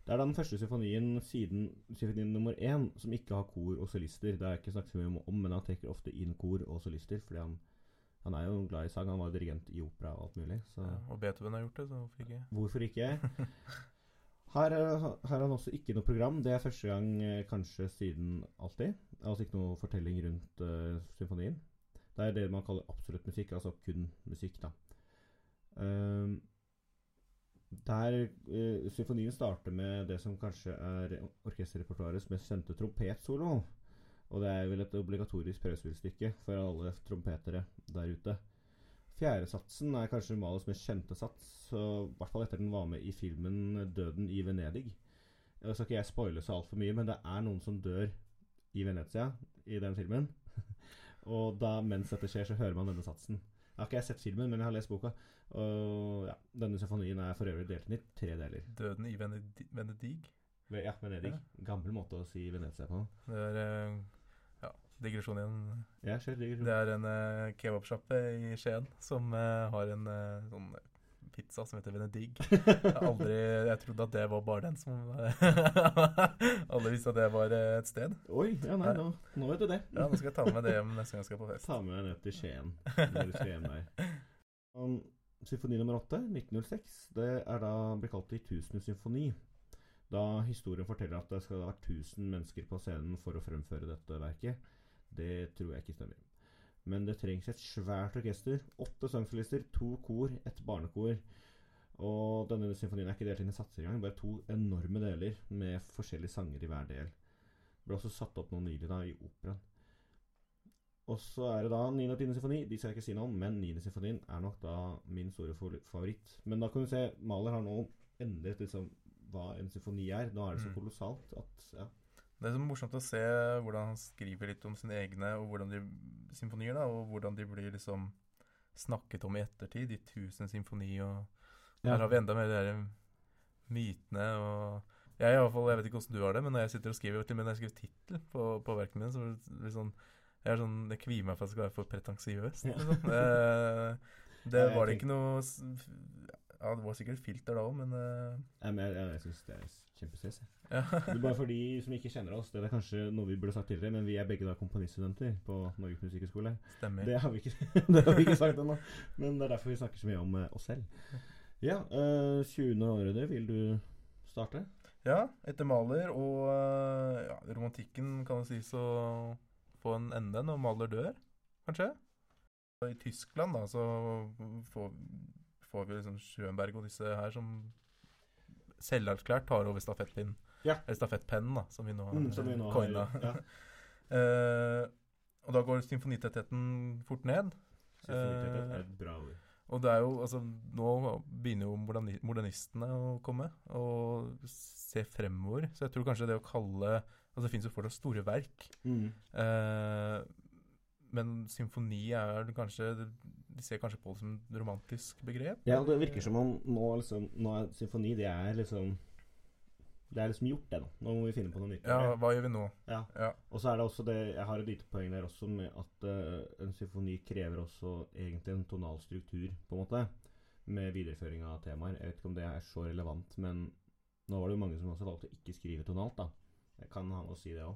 [SPEAKER 1] Det er da den første symfonien siden symfonien nummer én som ikke har kor og solister. Det har jeg ikke snakket så mye om, men han trekker ofte inn kor og solister, fordi han, han er jo glad i sang. Han var dirigent i opera og alt mulig. Så
[SPEAKER 2] ja, Og Beethoven har gjort det, så hvorfor ikke?
[SPEAKER 1] hvorfor ikke? Her, har han også ikke noe program. Det er første gang eh, kanskje siden alltid. Det altså ikke noe fortelling rundt uh, symfonien. Det er det man kaller absolutt musikk, altså kun musikk, da. Ehm, der uh, Symfonien starter med det som kanskje er orkesterrepertoarets mest kjente trompetsolo. Og det er vel et obligatorisk prøvespillstykke for alle trompetere der ute. Fjerdesatsen er kanskje Mahlers mest kjente sats, så i hvert fall etter den var med i filmen 'Døden i Venedig'. Jeg skal ikke jeg spoile så altfor mye, men det er noen som dør i Venezia i den filmen. og da mens dette skjer, så hører man denne satsen. Jeg har ikke jeg sett filmen, men jeg har lest boka. Og ja, Denne symfonien er for øvrig delt inn i tre deler.
[SPEAKER 2] Døden i Venedig. Venedig.
[SPEAKER 1] Ja, Venedig. Gammel måte å si Venezia på.
[SPEAKER 2] Det er eh, ja, digresjon igjen.
[SPEAKER 1] Ja, selv digresjon.
[SPEAKER 2] Det er en uh, kebabsjappe i Skien som uh, har en uh, sånn pizza som heter Venedig. Jeg, aldri, jeg trodde at det var bare den som Alle visste at det var eh, et sted.
[SPEAKER 1] Oi, ja nei, nå, nå vet du det.
[SPEAKER 2] Ja, Nå skal jeg ta med det hjem neste gang jeg skal på fest.
[SPEAKER 1] Ta med deg ned til Skien når du skal der. Um, symfoni nummer åtte, 1906, det er da blir kalt i symfoni. Da historien forteller at det skal ha vært 1000 mennesker på scenen for å fremføre dette verket. Det tror jeg ikke stemmer. Men det trengs et svært orkester. Åtte sangsolister, to kor, et barnekor. Og denne symfonien er ikke delt inn i satser engang. Bare to enorme deler med forskjellige sanger i hver del. Det ble også satt opp noe nylig da i operaen. Og så er det da 9. og 10. symfoni. De skal jeg ikke si noe om, men 9. symfonien er nok da min store favoritt. Men da kan du se Maler har nå endret liksom hva en symfoni er. Nå er det så
[SPEAKER 2] Mm.
[SPEAKER 1] kolossalt at ja.
[SPEAKER 2] Det er så morsomt å se hvordan han skriver litt om sine egne og hvordan de symfonier, da, og hvordan de blir liksom snakket om i ettertid. De tusen symfoni og Her har vi enda mer de der mytene og jeg, i alle fall, jeg vet ikke hvordan du har det, men når jeg sitter og skriver til og med når jeg skriver tittel på, på verkene mine, så blir det sånn Jeg er sånn, jeg kvier meg for at det skal være for pretensiøst.
[SPEAKER 1] Ja.
[SPEAKER 2] Liksom. Det, det var det ikke noe Ja, det var sikkert filter da òg, men uh...
[SPEAKER 1] Ja, men Jeg, jeg, jeg syns det er kjempestress.
[SPEAKER 2] ja.
[SPEAKER 1] Bare for de som ikke kjenner oss, det er kanskje noe vi burde sagt tidligere, men vi er begge da komponiststudenter på Norges Musikkhøgskole.
[SPEAKER 2] Stemmer.
[SPEAKER 1] Det har ikke, det har vi ikke sagt ennå, men det er derfor vi snakker så mye om eh, oss selv. Ja, uh, 20. århundre, vil du starte?
[SPEAKER 2] Ja, etter Maler og øh, ja, romantikken kan det sies å få en ende når Maler dør, kanskje. I Tyskland da, så får, får vi liksom Schönberg og disse her som selverklært tar over stafettpinnen.
[SPEAKER 1] Ja.
[SPEAKER 2] Eller stafettpennen, da, som vi nå har
[SPEAKER 1] Mm, som vi nå har,
[SPEAKER 2] coina.
[SPEAKER 1] ja.
[SPEAKER 2] uh, og da går symfonitettheten fort ned.
[SPEAKER 1] Symfonitettet
[SPEAKER 2] Eh,
[SPEAKER 1] er et bra ord.
[SPEAKER 2] Og det er jo, altså, nå begynner jo moderni modernistene å komme og se fremover. Så jeg tror kanskje det å kalle Altså det finnes jo fortsatt store verk.
[SPEAKER 1] Mm.
[SPEAKER 2] Eh, men symfoni er kanskje de ser kanskje på det som et romantisk begrep.
[SPEAKER 1] Ja, det virker som om nå, liksom, nå er symfoni det er liksom Det er liksom gjort, det nå. Nå må vi finne på noe nytt.
[SPEAKER 2] Ja, hva gjør vi nå?
[SPEAKER 1] Ja.
[SPEAKER 2] Ja.
[SPEAKER 1] Og så er det også det Jeg har et lite poeng der også med at uh, en symfoni krever også egentlig en tonal struktur, på en måte. Med videreføring av temaer. Jeg vet ikke om det er så relevant, men nå var det jo mange som også valgte å ikke skrive tonalt, da. Jeg kan ha noe å si det òg.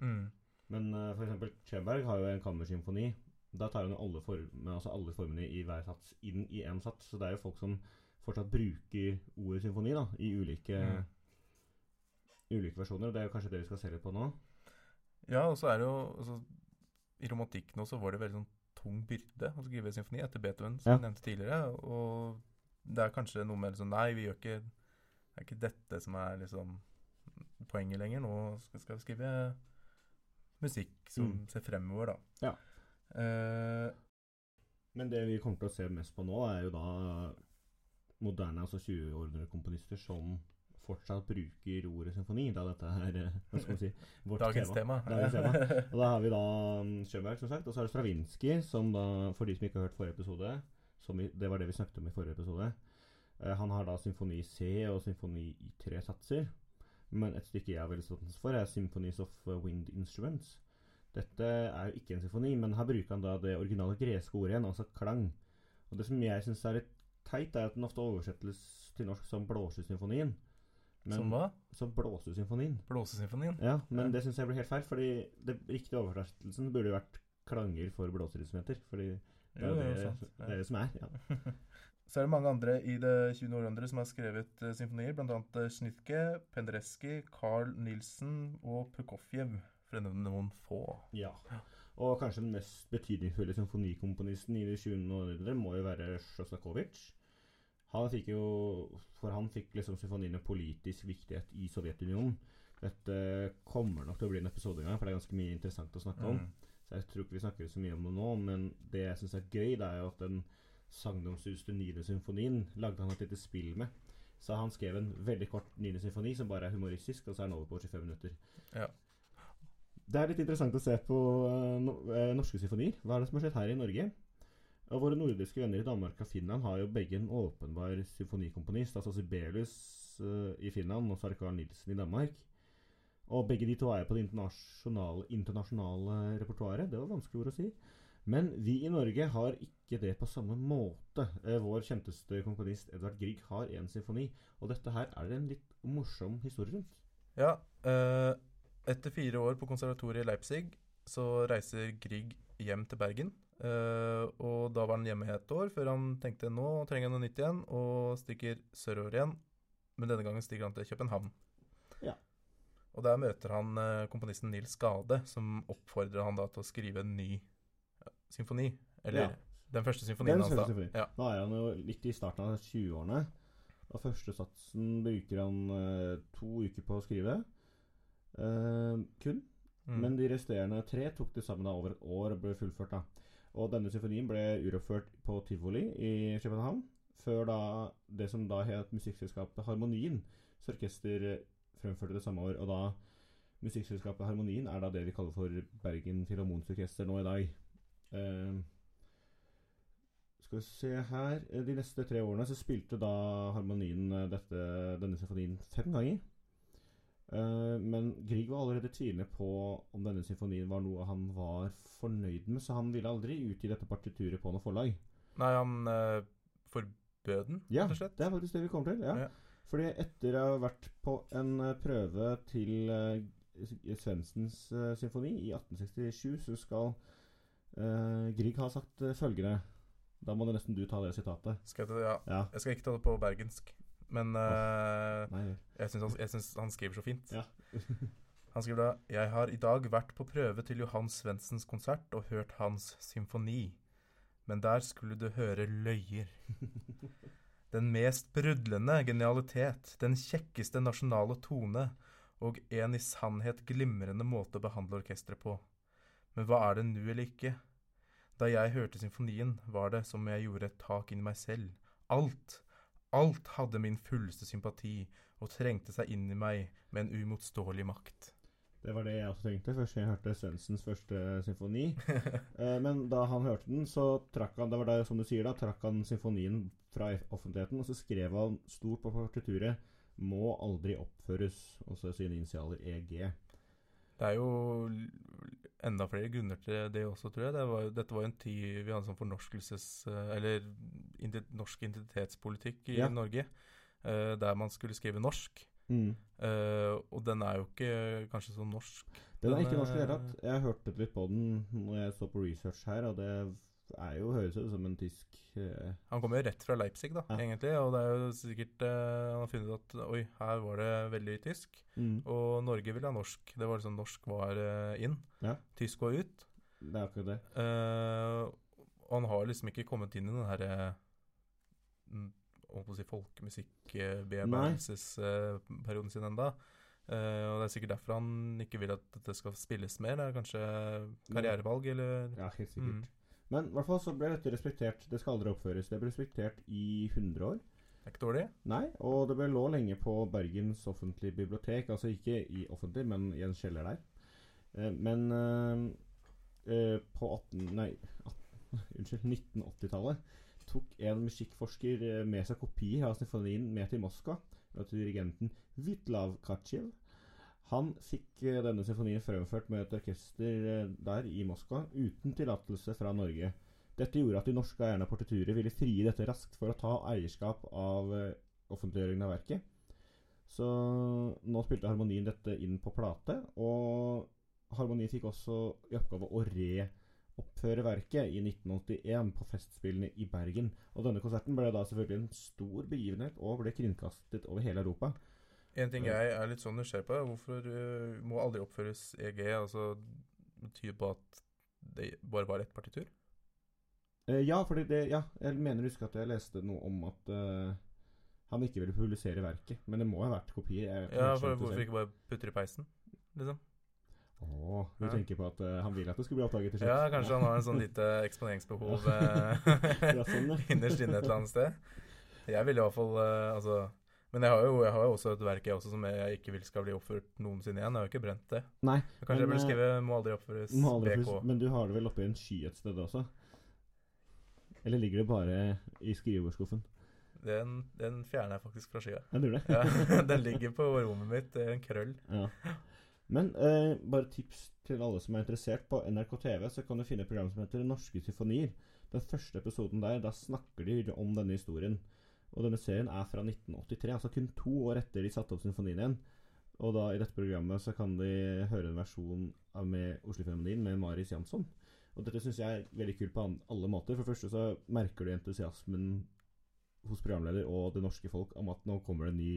[SPEAKER 2] Mm.
[SPEAKER 1] Men uh, for eksempel Schönberg har jo en kammersymfoni. Da tar hun alle, form, altså alle formene i hver sats inn i én sats. Så det er jo folk som fortsatt bruker ordet symfoni da, i ulike,
[SPEAKER 2] Mm.
[SPEAKER 1] ulike versjoner. Og det er jo kanskje det vi skal se litt på nå.
[SPEAKER 2] Ja, og så er det jo altså, I romantikken også var det veldig sånn tung byrde å skrive symfoni etter Beethoven, som
[SPEAKER 1] Ja.
[SPEAKER 2] nevnte tidligere. Og det er kanskje noe med liksom Nei, vi gjør ikke Det er ikke dette som er liksom poenget lenger. Nå skal vi skrive musikk som
[SPEAKER 1] Mm.
[SPEAKER 2] ser fremover, da.
[SPEAKER 1] Ja.
[SPEAKER 2] Eh,
[SPEAKER 1] Men det vi kommer til å se mest på nå, er jo da moderne, altså 20-århundrekomponister som fortsatt bruker ordet symfoni, da dette er eh, hva skal man si, vårt
[SPEAKER 2] dagens tema.
[SPEAKER 1] Dagens tema. Og da har vi da um, Schönberg, som sagt, og så er det Stravinskij, som da, for de som ikke har hørt forrige episode som vi, Det var det vi snakket om i forrige episode. uh, han har da symfoni C og symfoni i tre satser. Men et stykke jeg har veldig stått for, er Symphonies of Wind Instruments. Dette er jo ikke en symfoni, men her bruker han da det originale greske ordet igjen, altså klang. Og det som jeg syns er litt teit, er at den ofte oversettes til norsk som Blåsesymfonien. Men-
[SPEAKER 2] Som hva?
[SPEAKER 1] Som Blåsesymfonien.
[SPEAKER 2] Blåsesymfonien?
[SPEAKER 1] Ja, men
[SPEAKER 2] Ja.
[SPEAKER 1] det syns jeg blir helt feil. Fordi det riktige oversettelsen burde jo vært klanger for blåseinstrumenter. Fordi det er
[SPEAKER 2] Jo,
[SPEAKER 1] det,
[SPEAKER 2] sant.
[SPEAKER 1] det, er det som er. Ja.
[SPEAKER 2] Så er det mange andre i det 20. århundre som har skrevet uh, symfonier, bl.a. Snitke, Schnitke, Penderecki, Carl Nielsen og Prokofjev, for å nevne noen få.
[SPEAKER 1] ja. Og kanskje den mest betydningsfulle symfonikomponisten i det 20. århundre må jo være Sjostakovitsj. Han fikk jo For han fikk liksom symfoniene politisk viktighet i Sovjetunionen. Dette kommer nok til å bli en episode en gang, for det er ganske mye interessant å snakke om.
[SPEAKER 2] Mm.
[SPEAKER 1] Så jeg tror ikke vi snakker så mye om det nå, men det jeg syns er gøy, det er jo at den sagnomsuste niende symfonien lagde han et lite spill med. Så han skrev en veldig kort niende symfoni som bare er humoristisk, og så er den over på 25 minutter.
[SPEAKER 2] Ja.
[SPEAKER 1] Det er litt interessant å se på eh, eh, norske symfonier. Hva er det som har skjedd her i Norge? Og Våre nordiske venner i Danmark og Finland har jo begge en åpenbar symfonikomponist. Altså Sibelius eh, i Finland, og Sarkar Nielsen i Danmark. Og begge de to er på det internasjonale, internasjonale repertoaret. Det var vanskelig ord å si. Men vi i Norge har ikke det på samme måte. Vår kjenteste komponist Edvard Grieg har én symfoni, og dette her er en litt morsom historie rundt.
[SPEAKER 2] Ja, eh, etter fire år på konservatoriet i Leipzig så reiser Grieg hjem til Bergen. Uh, og da var han hjemme et år, før han tenkte nå trenger jeg noe nytt igjen, og stikker sørover igjen. Men denne gangen stikker han til København.
[SPEAKER 1] Ja.
[SPEAKER 2] Og der møter han uh, komponisten Nils Gade, som oppfordrer han da til å skrive en ny ja, symfoni. Eller
[SPEAKER 1] Ja.
[SPEAKER 2] den første symfonien
[SPEAKER 1] Den
[SPEAKER 2] hans, da. Ja.
[SPEAKER 1] Da er han jo litt i starten av 20-årene. Og første satsen bruker han eh, to uker på å skrive. Eh, kun.
[SPEAKER 2] Mm.
[SPEAKER 1] Men de resterende tre tok til sammen da over et år og ble fullført. da. Og denne symfonien ble uroppført på Tivoli i København. Før da det som da het musikkselskapet Harmonien, så orkester fremførte det samme år. Og da musikkselskapet Harmonien er da det vi kaller for Bergen Filharmonisk nå i dag. Uh, skal vi se her De neste tre årene så spilte da Harmonien eh, dette, denne symfonien fem ganger. Eh, men Grieg var allerede tvilende på om denne symfonien var noe han var fornøyd med, så han ville aldri utgi dette partituret på noe forlag.
[SPEAKER 2] Nei, han eh, forbød den,
[SPEAKER 1] Ja,
[SPEAKER 2] rett og slett.
[SPEAKER 1] det er faktisk det vi kommer til. ja.
[SPEAKER 2] Ja.
[SPEAKER 1] Fordi etter å ha vært på en eh, prøve til uh, Svendsens uh, symfoni i 1867, så skal uh, Grieg ha sagt følgende Da må det nesten du ta det sitatet.
[SPEAKER 2] Skal jeg, ta, ja.
[SPEAKER 1] Ja.
[SPEAKER 2] jeg skal ikke ta det på bergensk, men uh,
[SPEAKER 1] Nei,
[SPEAKER 2] jeg syns han, han skriver så fint.
[SPEAKER 1] Ja.
[SPEAKER 2] han skriver da Jeg har i dag vært på prøve til Johan Svendsens konsert og hørt hans symfoni, men der skulle du høre løyer. Den mest brudlende genialitet, den kjekkeste nasjonale tone og en i sannhet glimrende måte å behandle orkesteret på. Men hva er det nu eller ikke? Da jeg hørte symfonien, var det som om jeg gjorde et tak inn i meg selv. Alt, alt hadde min fulleste sympati og trengte seg inn i meg med en uimotståelig makt.
[SPEAKER 1] Det var det jeg også tenkte først jeg hørte Svendsens første symfoni. Eh, men da han hørte den, så trakk han det var da, som du sier da, trakk han symfonien fra offentligheten, og så skrev han stort på partituret 'Må aldri oppføres', og så sine initialer EG.
[SPEAKER 2] Det er jo enda flere grunner til det også, tror jeg. Det var, dette var jo en tid vi hadde sånn fornorskelses... eh, Eller ident, norsk identitetspolitikk i
[SPEAKER 1] Ja.
[SPEAKER 2] Norge. eh, der man skulle skrive norsk.
[SPEAKER 1] Mm.
[SPEAKER 2] Uh, og den er jo ikke kanskje så norsk.
[SPEAKER 1] Den er ikke norsk i det hele tatt. Jeg hørte litt på den når jeg så på research her, og det er jo høres ut som en tysk eh,
[SPEAKER 2] Han kommer jo rett fra Leipzig, da,
[SPEAKER 1] Ja.
[SPEAKER 2] egentlig. Og det er jo sikkert eh, Han har funnet ut at oi, her var det veldig tysk.
[SPEAKER 1] mm.
[SPEAKER 2] Og Norge ville ha norsk. Det var liksom norsk var eh, inn.
[SPEAKER 1] Ja.
[SPEAKER 2] Tysk var ut.
[SPEAKER 1] Det er akkurat det.
[SPEAKER 2] Eh, og han har liksom ikke kommet inn i den herre Holdt på å si folkemusikkbearbeidelsesperioden sin ennå. og det er sikkert derfor han ikke vil at dette skal spilles mer. Det er kanskje karrierevalg, eller
[SPEAKER 1] Ja, helt sikkert.
[SPEAKER 2] Mm.
[SPEAKER 1] Men i hvert fall så ble dette respektert. Det skal aldri oppføres. Det ble respektert i 100 år.
[SPEAKER 2] Det er ikke dårlig.
[SPEAKER 1] Nei, og det ble lå lenge på Bergens offentlige bibliotek. Altså ikke i offentlig, men i en kjeller der. Eh, men eh, eh, på 18... Nei, 18, unnskyld, 1980-tallet tok en musikkforsker med seg kopier av symfonien med til Moskva. Og til dirigenten Vitlav Katsjev. Han fikk eh, denne symfonien fremført med et orkester eh, der i Moskva uten tillatelse fra Norge. Dette gjorde at de norske eierne av partituret ville frie dette raskt for å ta eierskap av eh, offentliggjøringen av verket. Så nå spilte Harmonien dette inn på plate, og Harmonien fikk også i oppgave å reoppføre verket i 1981 på Festspillene i Bergen. Og denne konserten ble da selvfølgelig en stor begivenhet og ble kringkastet over hele Europa.
[SPEAKER 2] En ting jeg er litt sånn nysgjerrig på, er hvorfor uh, må aldri oppføres EG? Altså betyr på at det bare var ett partitur?
[SPEAKER 1] Uh, ja, fordi det, ja, jeg mener å huske at jeg leste noe om at uh, han ikke ville publisere verket. Men det må ha vært kopier.
[SPEAKER 2] Ja, for hvorfor ikke bare putte det i peisen? Liksom.
[SPEAKER 1] Åh, du
[SPEAKER 2] Ja.
[SPEAKER 1] tenker på at uh, han vil at det skulle bli oppdaget til slutt?
[SPEAKER 2] Ja, kanskje han har en sånn lite eksponeringsbehov eh,
[SPEAKER 1] Ja, sånn,
[SPEAKER 2] innerst inne et eller annet sted. Jeg ville i hvert fall altså Men jeg har, jo, jeg har jo også et verk jeg også som jeg ikke vil skal bli oppført noensinne igjen. Jeg har jo ikke brent det.
[SPEAKER 1] Nei,
[SPEAKER 2] Kanskje
[SPEAKER 1] Men,
[SPEAKER 2] jeg burde
[SPEAKER 1] eh,
[SPEAKER 2] skrive 'må aldri oppføres
[SPEAKER 1] må aldri
[SPEAKER 2] BK'.
[SPEAKER 1] Oppføres, men du har det vel oppe i en sky et sted også? Eller ligger det bare i skrivebordsskuffen?
[SPEAKER 2] Den, den fjerner jeg faktisk fra skya.
[SPEAKER 1] Jeg.
[SPEAKER 2] Ja, den ligger på rommet mitt, det er en krøll.
[SPEAKER 1] Ja. Men eh, bare tips til alle som er interessert. På NRK TV så kan du finne et program som heter Norske symfonier. Den første episoden der, da snakker de om denne historien. Og denne serien er fra 1983, altså kun to år etter de satte opp symfonien igjen. Og da i dette programmet så kan de høre en versjon av med Oslofilharmonien med Maris Jansson. Og dette syns jeg er veldig kult på alle måter. For det første så merker du entusiasmen hos programleder og det norske folk om at nå kommer det en ny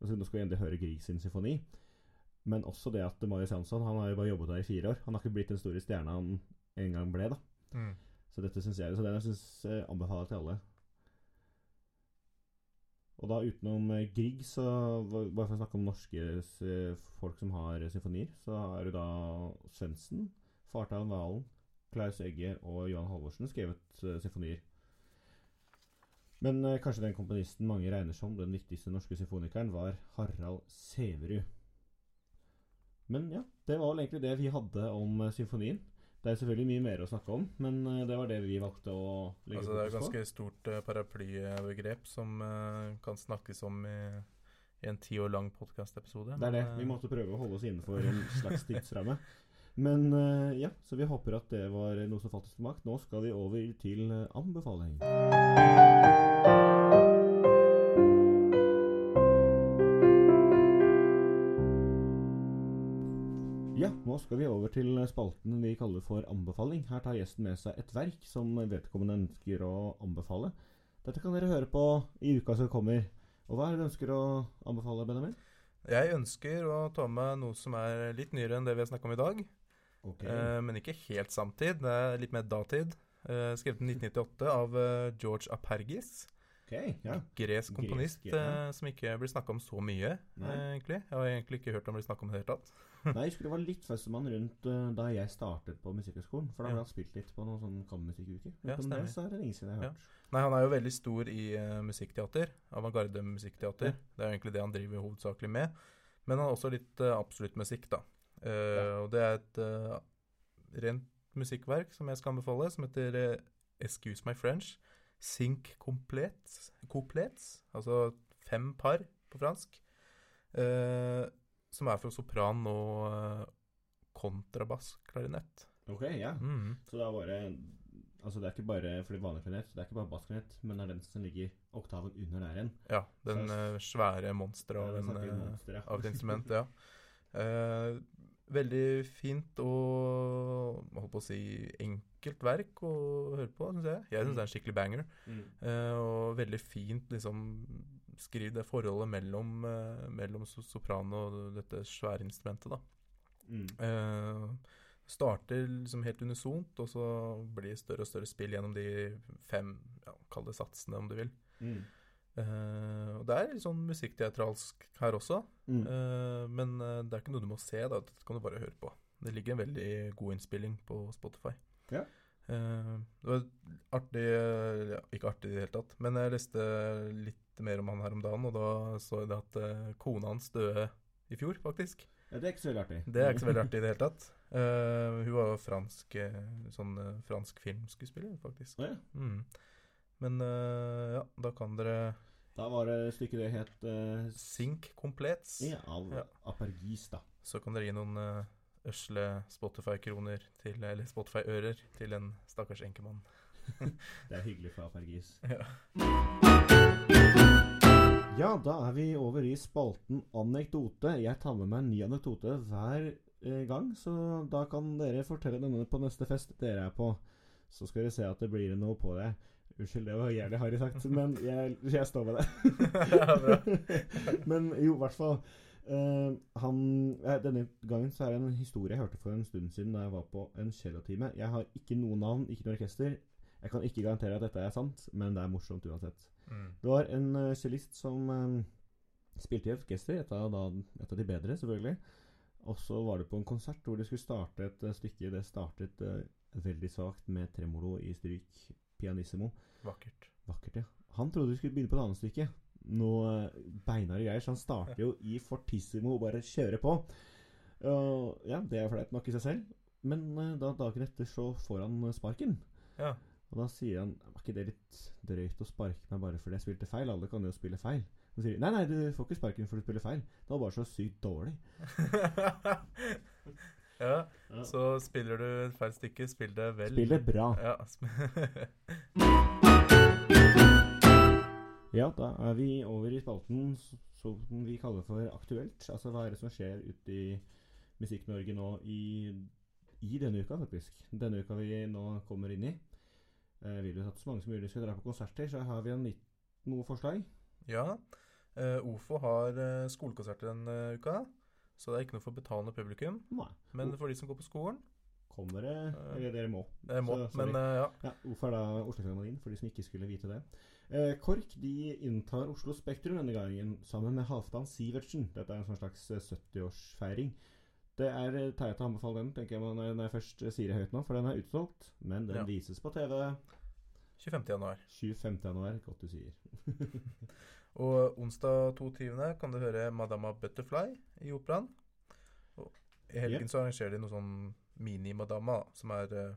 [SPEAKER 1] altså Nå skal vi endelig høre Grieg sin symfoni. Men også det at Marius Jansson han har jo bare jobbet der i fire år. Han har ikke blitt den store stjerna han en gang ble. da
[SPEAKER 2] Mm.
[SPEAKER 1] Så dette synes jeg Så den jeg synes anbefaler til alle. Og da utenom eh, Grieg, så bare for å snakke om norske eh, folk som har symfonier, så er det da Svendsen, Fartalen Valen, Klaus Egge og Johan Halvorsen skrevet eh, symfonier. Men eh, kanskje den komponisten mange regner som den viktigste norske symfonikeren, var Harald Sæverud. Men ja, det var vel egentlig det vi hadde om eh, symfonien. Det er selvfølgelig mye mer å snakke om, men eh, det var det vi valgte å legge
[SPEAKER 2] Altså, det er et ganske stort uh, paraplybegrep som uh, kan snakkes om i, i en ti år lang podkastepisode.
[SPEAKER 1] Det er det. Vi måtte prøve å holde oss innenfor en slags tidsramme. Men uh, ja, så vi håper at det var noe som falt oss til makt. Nå skal vi over til eh, anbefaling. Skal vi over til spalten vi kaller for anbefaling. Her tar gjesten med seg et verk som vedkommende ønsker å anbefale. Dette kan dere høre på i uka som kommer. Og hva er det du ønsker å anbefale, Benjamin?
[SPEAKER 2] Jeg ønsker å ta med noe som er litt nyere enn det vi har snakka om i dag.
[SPEAKER 1] Okay.
[SPEAKER 2] Eh, men ikke helt samtid. Det er litt mer datid. Eh, skrevet i 1998 av eh, George Apergis.
[SPEAKER 1] Ok, ja.
[SPEAKER 2] Gresk komponist
[SPEAKER 1] Gresk, ja.
[SPEAKER 2] eh, som ikke blir snakka om så mye,
[SPEAKER 1] Nei.
[SPEAKER 2] eh, egentlig. Jeg har egentlig ikke hørt om blir bli snakka om i det hele tatt.
[SPEAKER 1] Nei, jeg husker det var litt festemann rundt eh, da jeg startet på Musikkhøgskolen. For da
[SPEAKER 2] Ja.
[SPEAKER 1] ble han spilt litt på noen sånn kammermusikkuker.
[SPEAKER 2] Ja,
[SPEAKER 1] det så er det lenge siden jeg har hørt.
[SPEAKER 2] Nei, han er jo veldig stor i uh, musikkteater. Avantgarde musikkteater.
[SPEAKER 1] Ja.
[SPEAKER 2] Det er jo egentlig det han driver hovedsakelig med. Men han har også litt uh, absolutt musikk, da. Eh, Og det er et uh, rent musikkverk som jeg skal anbefale, som heter Excuse My French. Sync complets, couplets, altså fem par på fransk. Eh, som er for sopran og eh, kontrabassklarinett.
[SPEAKER 1] Ok, ja.
[SPEAKER 2] Mm.
[SPEAKER 1] Så det er det Altså det er ikke bare fordi vanlig klarinett, det er ikke bare bassklarinett, men det er den som ligger oktaven under der igjen.
[SPEAKER 2] Ja, den
[SPEAKER 1] Så-
[SPEAKER 2] eh, svære monsteret av,
[SPEAKER 1] Ja,
[SPEAKER 2] eh,
[SPEAKER 1] monster, ja.
[SPEAKER 2] av et instrument, ja. Eh, veldig fint og holdt på å si enkelt verk å høre på, syns jeg. Jeg syns det er en skikkelig banger.
[SPEAKER 1] Mm.
[SPEAKER 2] Uh, og veldig fint liksom skriv det forholdet mellom, uh, mellom so- sopran og dette svære instrumentet, da.
[SPEAKER 1] Mm.
[SPEAKER 2] Uh, starter liksom helt unisont, og så blir det større og større spill gjennom de fem, ja, kall det satsene, om du vil.
[SPEAKER 1] Mm.
[SPEAKER 2] Uh, og det er litt sånn musikkteatralsk her også.
[SPEAKER 1] Mm.
[SPEAKER 2] uh, men det er ikke noe du må se, da. Det kan du bare høre på. Det ligger en veldig god innspilling på Spotify.
[SPEAKER 1] Ja.
[SPEAKER 2] Eh, det var artig ja, Ikke artig i det hele tatt, men jeg leste litt mer om han her om dagen, og da så jeg det at uh, kona hans døde i fjor, faktisk.
[SPEAKER 1] Ja, det er ikke så veldig artig.
[SPEAKER 2] Det er ikke så veldig artig i det hele tatt. Uh, hun var jo fransk sånn fransk filmskuespiller, faktisk.
[SPEAKER 1] Å ja.
[SPEAKER 2] Mm. Men ja, da kan dere
[SPEAKER 1] Da var det stykket det het uh,
[SPEAKER 2] Sync Complets.
[SPEAKER 1] ja, av
[SPEAKER 2] Ja.
[SPEAKER 1] Apergis, da.
[SPEAKER 2] Så kan dere gi noen uh, øsle Spotify-kroner til Eller Spotify-ører til en stakkars enkemann.
[SPEAKER 1] Det er hyggelig fra Fergis.
[SPEAKER 2] Ja.
[SPEAKER 1] Ja, da er vi over i spalten anekdote. Jeg tar med meg en ny anekdote hver eh, gang, så da kan dere fortelle denne på neste fest dere er på. Så skal dere se at det blir noe på det. Unnskyld, det var jævlig harry sagt, men jeg, jeg står med det. Men jo, i hvert fall. Eh, han, eh, denne gangen så er det en historie jeg hørte for en stund siden da jeg var på en cellotime. Jeg har ikke noe navn, ikke noe orkester. Jeg kan ikke garantere at dette er sant, men det er morsomt uansett.
[SPEAKER 2] Mm.
[SPEAKER 1] Det var en uh, cellist som uh, spilte i et orkester, et av, da, et av de bedre, selvfølgelig. Og så var det på en konsert hvor de skulle starte et eh, stykke. Det startet eh, veldig svakt med tremolo i stryk, pianissimo.
[SPEAKER 2] Vakkert.
[SPEAKER 1] Vakkert, ja. Han trodde vi skulle begynne på et annet stykke. Noe eh, beinharde greier, så han starter jo i fortissimo og bare kjører på. Og ja, det er flaut nok i seg selv. Men eh, da dagen etter så får han eh, sparken.
[SPEAKER 2] Ja.
[SPEAKER 1] Og da sier han Var ikke det litt drøyt å sparke meg bare fordi jeg spilte feil? Alle kan jo spille feil. Så sier de nei, nei, du får ikke sparken fordi du spiller feil. Det var bare så sykt dårlig.
[SPEAKER 2] ja,
[SPEAKER 1] Ja.
[SPEAKER 2] så spiller du et feil stykke, spill det vel.
[SPEAKER 1] Spill det bra.
[SPEAKER 2] Ja.
[SPEAKER 1] Ja, da er vi over i spalten som vi kaller for aktuelt. Altså hva er det som skjer ute i Musikk-Norge nå i, i denne uka, faktisk. Denne uka vi nå kommer inn i. Eh, vil du at så mange som mulig skal dra på konserter, så har vi en litt, noe forslag.
[SPEAKER 2] ja. eh, OFO har eh, skolekonserter denne uka, så det er ikke noe for betalende publikum.
[SPEAKER 1] Nei.
[SPEAKER 2] Men for de som går på skolen,
[SPEAKER 1] Kommer det Eller dere må.
[SPEAKER 2] det må.
[SPEAKER 1] Så,
[SPEAKER 2] men eh, ja.
[SPEAKER 1] Ja, OFO er da Oslo-Filharmonien, for de som ikke skulle vite det. Eh, KORK de inntar Oslo Spektrum denne gangen sammen med Halvdan Sivertsen. Dette er en sånn slags eh, 70-årsfeiring. Det er eh, teit å anbefale den, tenker jeg når jeg- først eh, sier det høyt nå, for den er utsolgt. Men den
[SPEAKER 2] Ja.
[SPEAKER 1] vises på TV
[SPEAKER 2] 25. januar.
[SPEAKER 1] 25. januar. Godt du sier.
[SPEAKER 2] Og onsdag 22. kan du høre Madama Butterfly i operaen. Og I helgen
[SPEAKER 1] yep.
[SPEAKER 2] så arrangerer de noe sånn Mini-Madama, som er eh,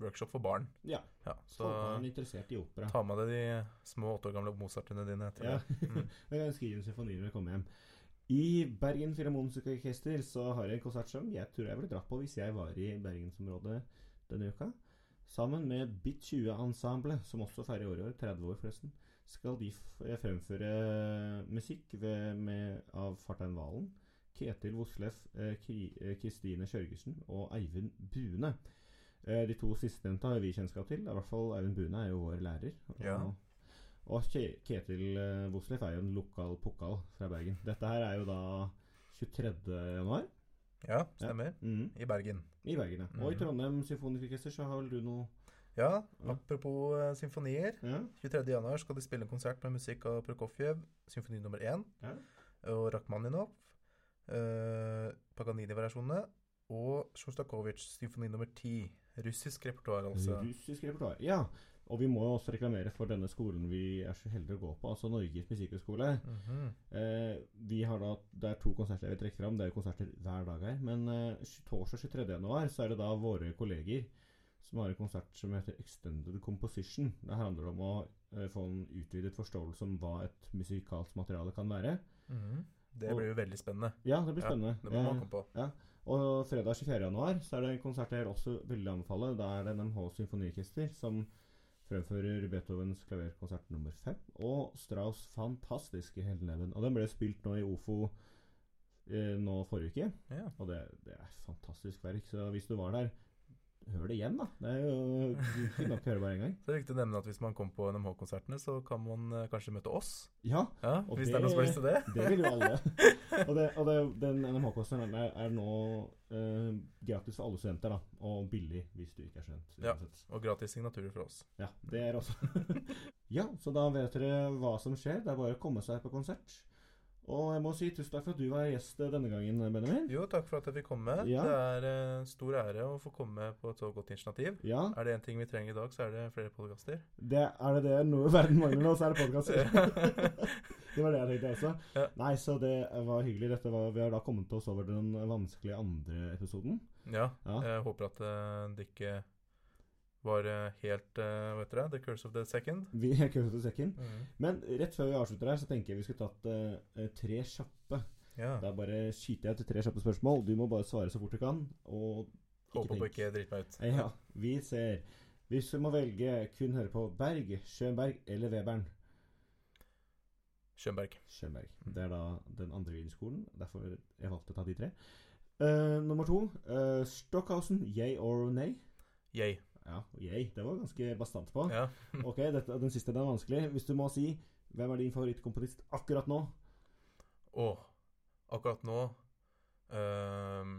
[SPEAKER 2] workshop for barn.
[SPEAKER 1] Ja.
[SPEAKER 2] Ja,
[SPEAKER 1] Så er interessert i opera.
[SPEAKER 2] ta med deg de små åtte år gamle Mozartene dine. Til
[SPEAKER 1] Ja.
[SPEAKER 2] Mm.
[SPEAKER 1] Jeg kan skrive en symfoni når jeg kommer hjem. I Bergen Filharmoniske Orkester så har jeg en konsert som jeg tror jeg ville dratt på hvis jeg var i bergensområdet denne uka. Sammen med Bit 20-ensemblet, som også feirer året i år, 30 år forresten, skal de eh, fremføre musikk ved, med, av Fartein Valen, Ketil Voslef, eh, eh, Kristine Kjørgesen og Eivind Bune. Eh, de to sistnevnte har vi kjennskap til. I hvert fall Eivind Bune er jo vår lærer.
[SPEAKER 2] Ja.
[SPEAKER 1] og Ketil eh, Voslef er jo en lokal pokal fra Bergen. Dette her er jo da 23. januar
[SPEAKER 2] Ja, stemmer.
[SPEAKER 1] mm,
[SPEAKER 2] I Bergen.
[SPEAKER 1] i Bergen. ja. Og i
[SPEAKER 2] Mhm.
[SPEAKER 1] Trondheim Symfoniorkester så har vel du noe
[SPEAKER 2] Ja,
[SPEAKER 1] Ja.
[SPEAKER 2] apropos ja. symfonier.
[SPEAKER 1] Ja?
[SPEAKER 2] 23. januar skal de spille en konsert med musikk av Prokofjev, symfoni nummer én,
[SPEAKER 1] Ja.
[SPEAKER 2] og Rakhmaninov, eh, Paganini-variasjonene, og Sjostakovitsj, symfoni nummer ti. Russisk repertoar, altså.
[SPEAKER 1] Russisk repertoar. Ja. Og vi må jo også reklamere for denne skolen vi er så heldige å gå på, altså Norges musikkhøgskole. Eh, vi har da, Det er to konserter jeg vil trekke fram. Det er jo konserter hver dag her. Men eh, torsdag 23. januar så er det da våre kolleger som har en konsert som heter Extended Composition. Det handler om å eh, få en utvidet forståelse om hva et musikalsk materiale kan være.
[SPEAKER 2] Mhm. Det blir jo veldig spennende.
[SPEAKER 1] Ja, det blir
[SPEAKER 2] Ja,
[SPEAKER 1] spennende.
[SPEAKER 2] Det må man
[SPEAKER 1] Eh,
[SPEAKER 2] komme på.
[SPEAKER 1] Og fredag 24. januar så er det en konsert jeg også vil anbefale. Da er det NMH Symfoniorkester som fremfører Beethovens klaverkonsert nummer fem. Og Strauss' fantastiske Helneven. Og den ble spilt nå i OFO eh, nå forrige uke.
[SPEAKER 2] Ja.
[SPEAKER 1] Og det, det er et fantastisk verk. Så hvis du var der, hør det igjen, da. Det er jo ikke nok å høre bare én gang.
[SPEAKER 2] Så det er viktig å nevne at hvis man kommer på NMH-konsertene, så kan man eh, kanskje møte oss.
[SPEAKER 1] Ja,
[SPEAKER 2] Ja, Hvis det, er noen som har lyst til det.
[SPEAKER 1] det vil jo alle. og det, og det, den NMH-konserten er, er nå eh, gratis for alle studenter, da. Og billig hvis du ikke er student.
[SPEAKER 2] Ja. Og gratis signaturer for oss.
[SPEAKER 1] Ja, det er også. ja, så da vet dere hva som skjer. Det er bare å komme seg på konsert. Og jeg må si tusen takk for at du var gjest denne gangen, Benjamin.
[SPEAKER 2] Jo, takk for at jeg fikk komme.
[SPEAKER 1] Ja.
[SPEAKER 2] Det er en stor ære å få komme på et så godt initiativ.
[SPEAKER 1] Ja,
[SPEAKER 2] Er det én ting vi trenger i dag, så er det flere podkaster.
[SPEAKER 1] er det det noe verden mangler nå, så er det podkaster. det var det jeg tenkte også.
[SPEAKER 2] Ja.
[SPEAKER 1] Nei, så det var hyggelig. Var, vi har da kommet oss over den vanskelige andre episoden.
[SPEAKER 2] ja.
[SPEAKER 1] Ja.
[SPEAKER 2] Jeg håper at eh, det ikke var eh, helt uh, Hva heter det? The curse of the second.
[SPEAKER 1] Vi er Curse of the Second. Mm. Men rett før vi avslutter her, så tenker jeg vi skulle tatt uh, tre kjappe.
[SPEAKER 2] Ja.
[SPEAKER 1] Da bare skyter jeg til tre kjappe spørsmål. Du må bare svare så fort du kan. Og
[SPEAKER 2] Håper på ikke drite meg ut.
[SPEAKER 1] Ja, vi ser. Hvis du må velge kun høre på Berg, Schönberg eller Webern
[SPEAKER 2] Schönberg.
[SPEAKER 1] Schönberg. Det er da den andre videoskolen. Derfor jeg valgte å ta de tre. Uh, nummer to. Uh, Stockhausen, yay or nay?
[SPEAKER 2] Yay.
[SPEAKER 1] Ja, yay. Det var ganske bastant på.
[SPEAKER 2] Ja.
[SPEAKER 1] Ok, dette, den siste den er vanskelig. Hvis du må si hvem er din favorittkomponist akkurat nå?
[SPEAKER 2] Og akkurat nå ehm,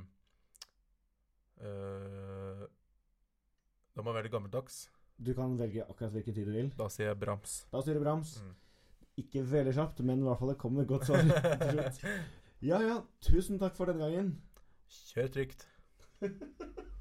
[SPEAKER 2] uh, Da må jeg være det gammeldags.
[SPEAKER 1] Du kan velge akkurat hvilken tid du vil.
[SPEAKER 2] Da sier jeg Brams.
[SPEAKER 1] Da sier du Brams.
[SPEAKER 2] Mm.
[SPEAKER 1] Ikke veldig kjapt, men i hvert fall det kommer et godt svar til slutt. Ja ja, tusen takk for denne gangen.
[SPEAKER 2] Kjør trygt.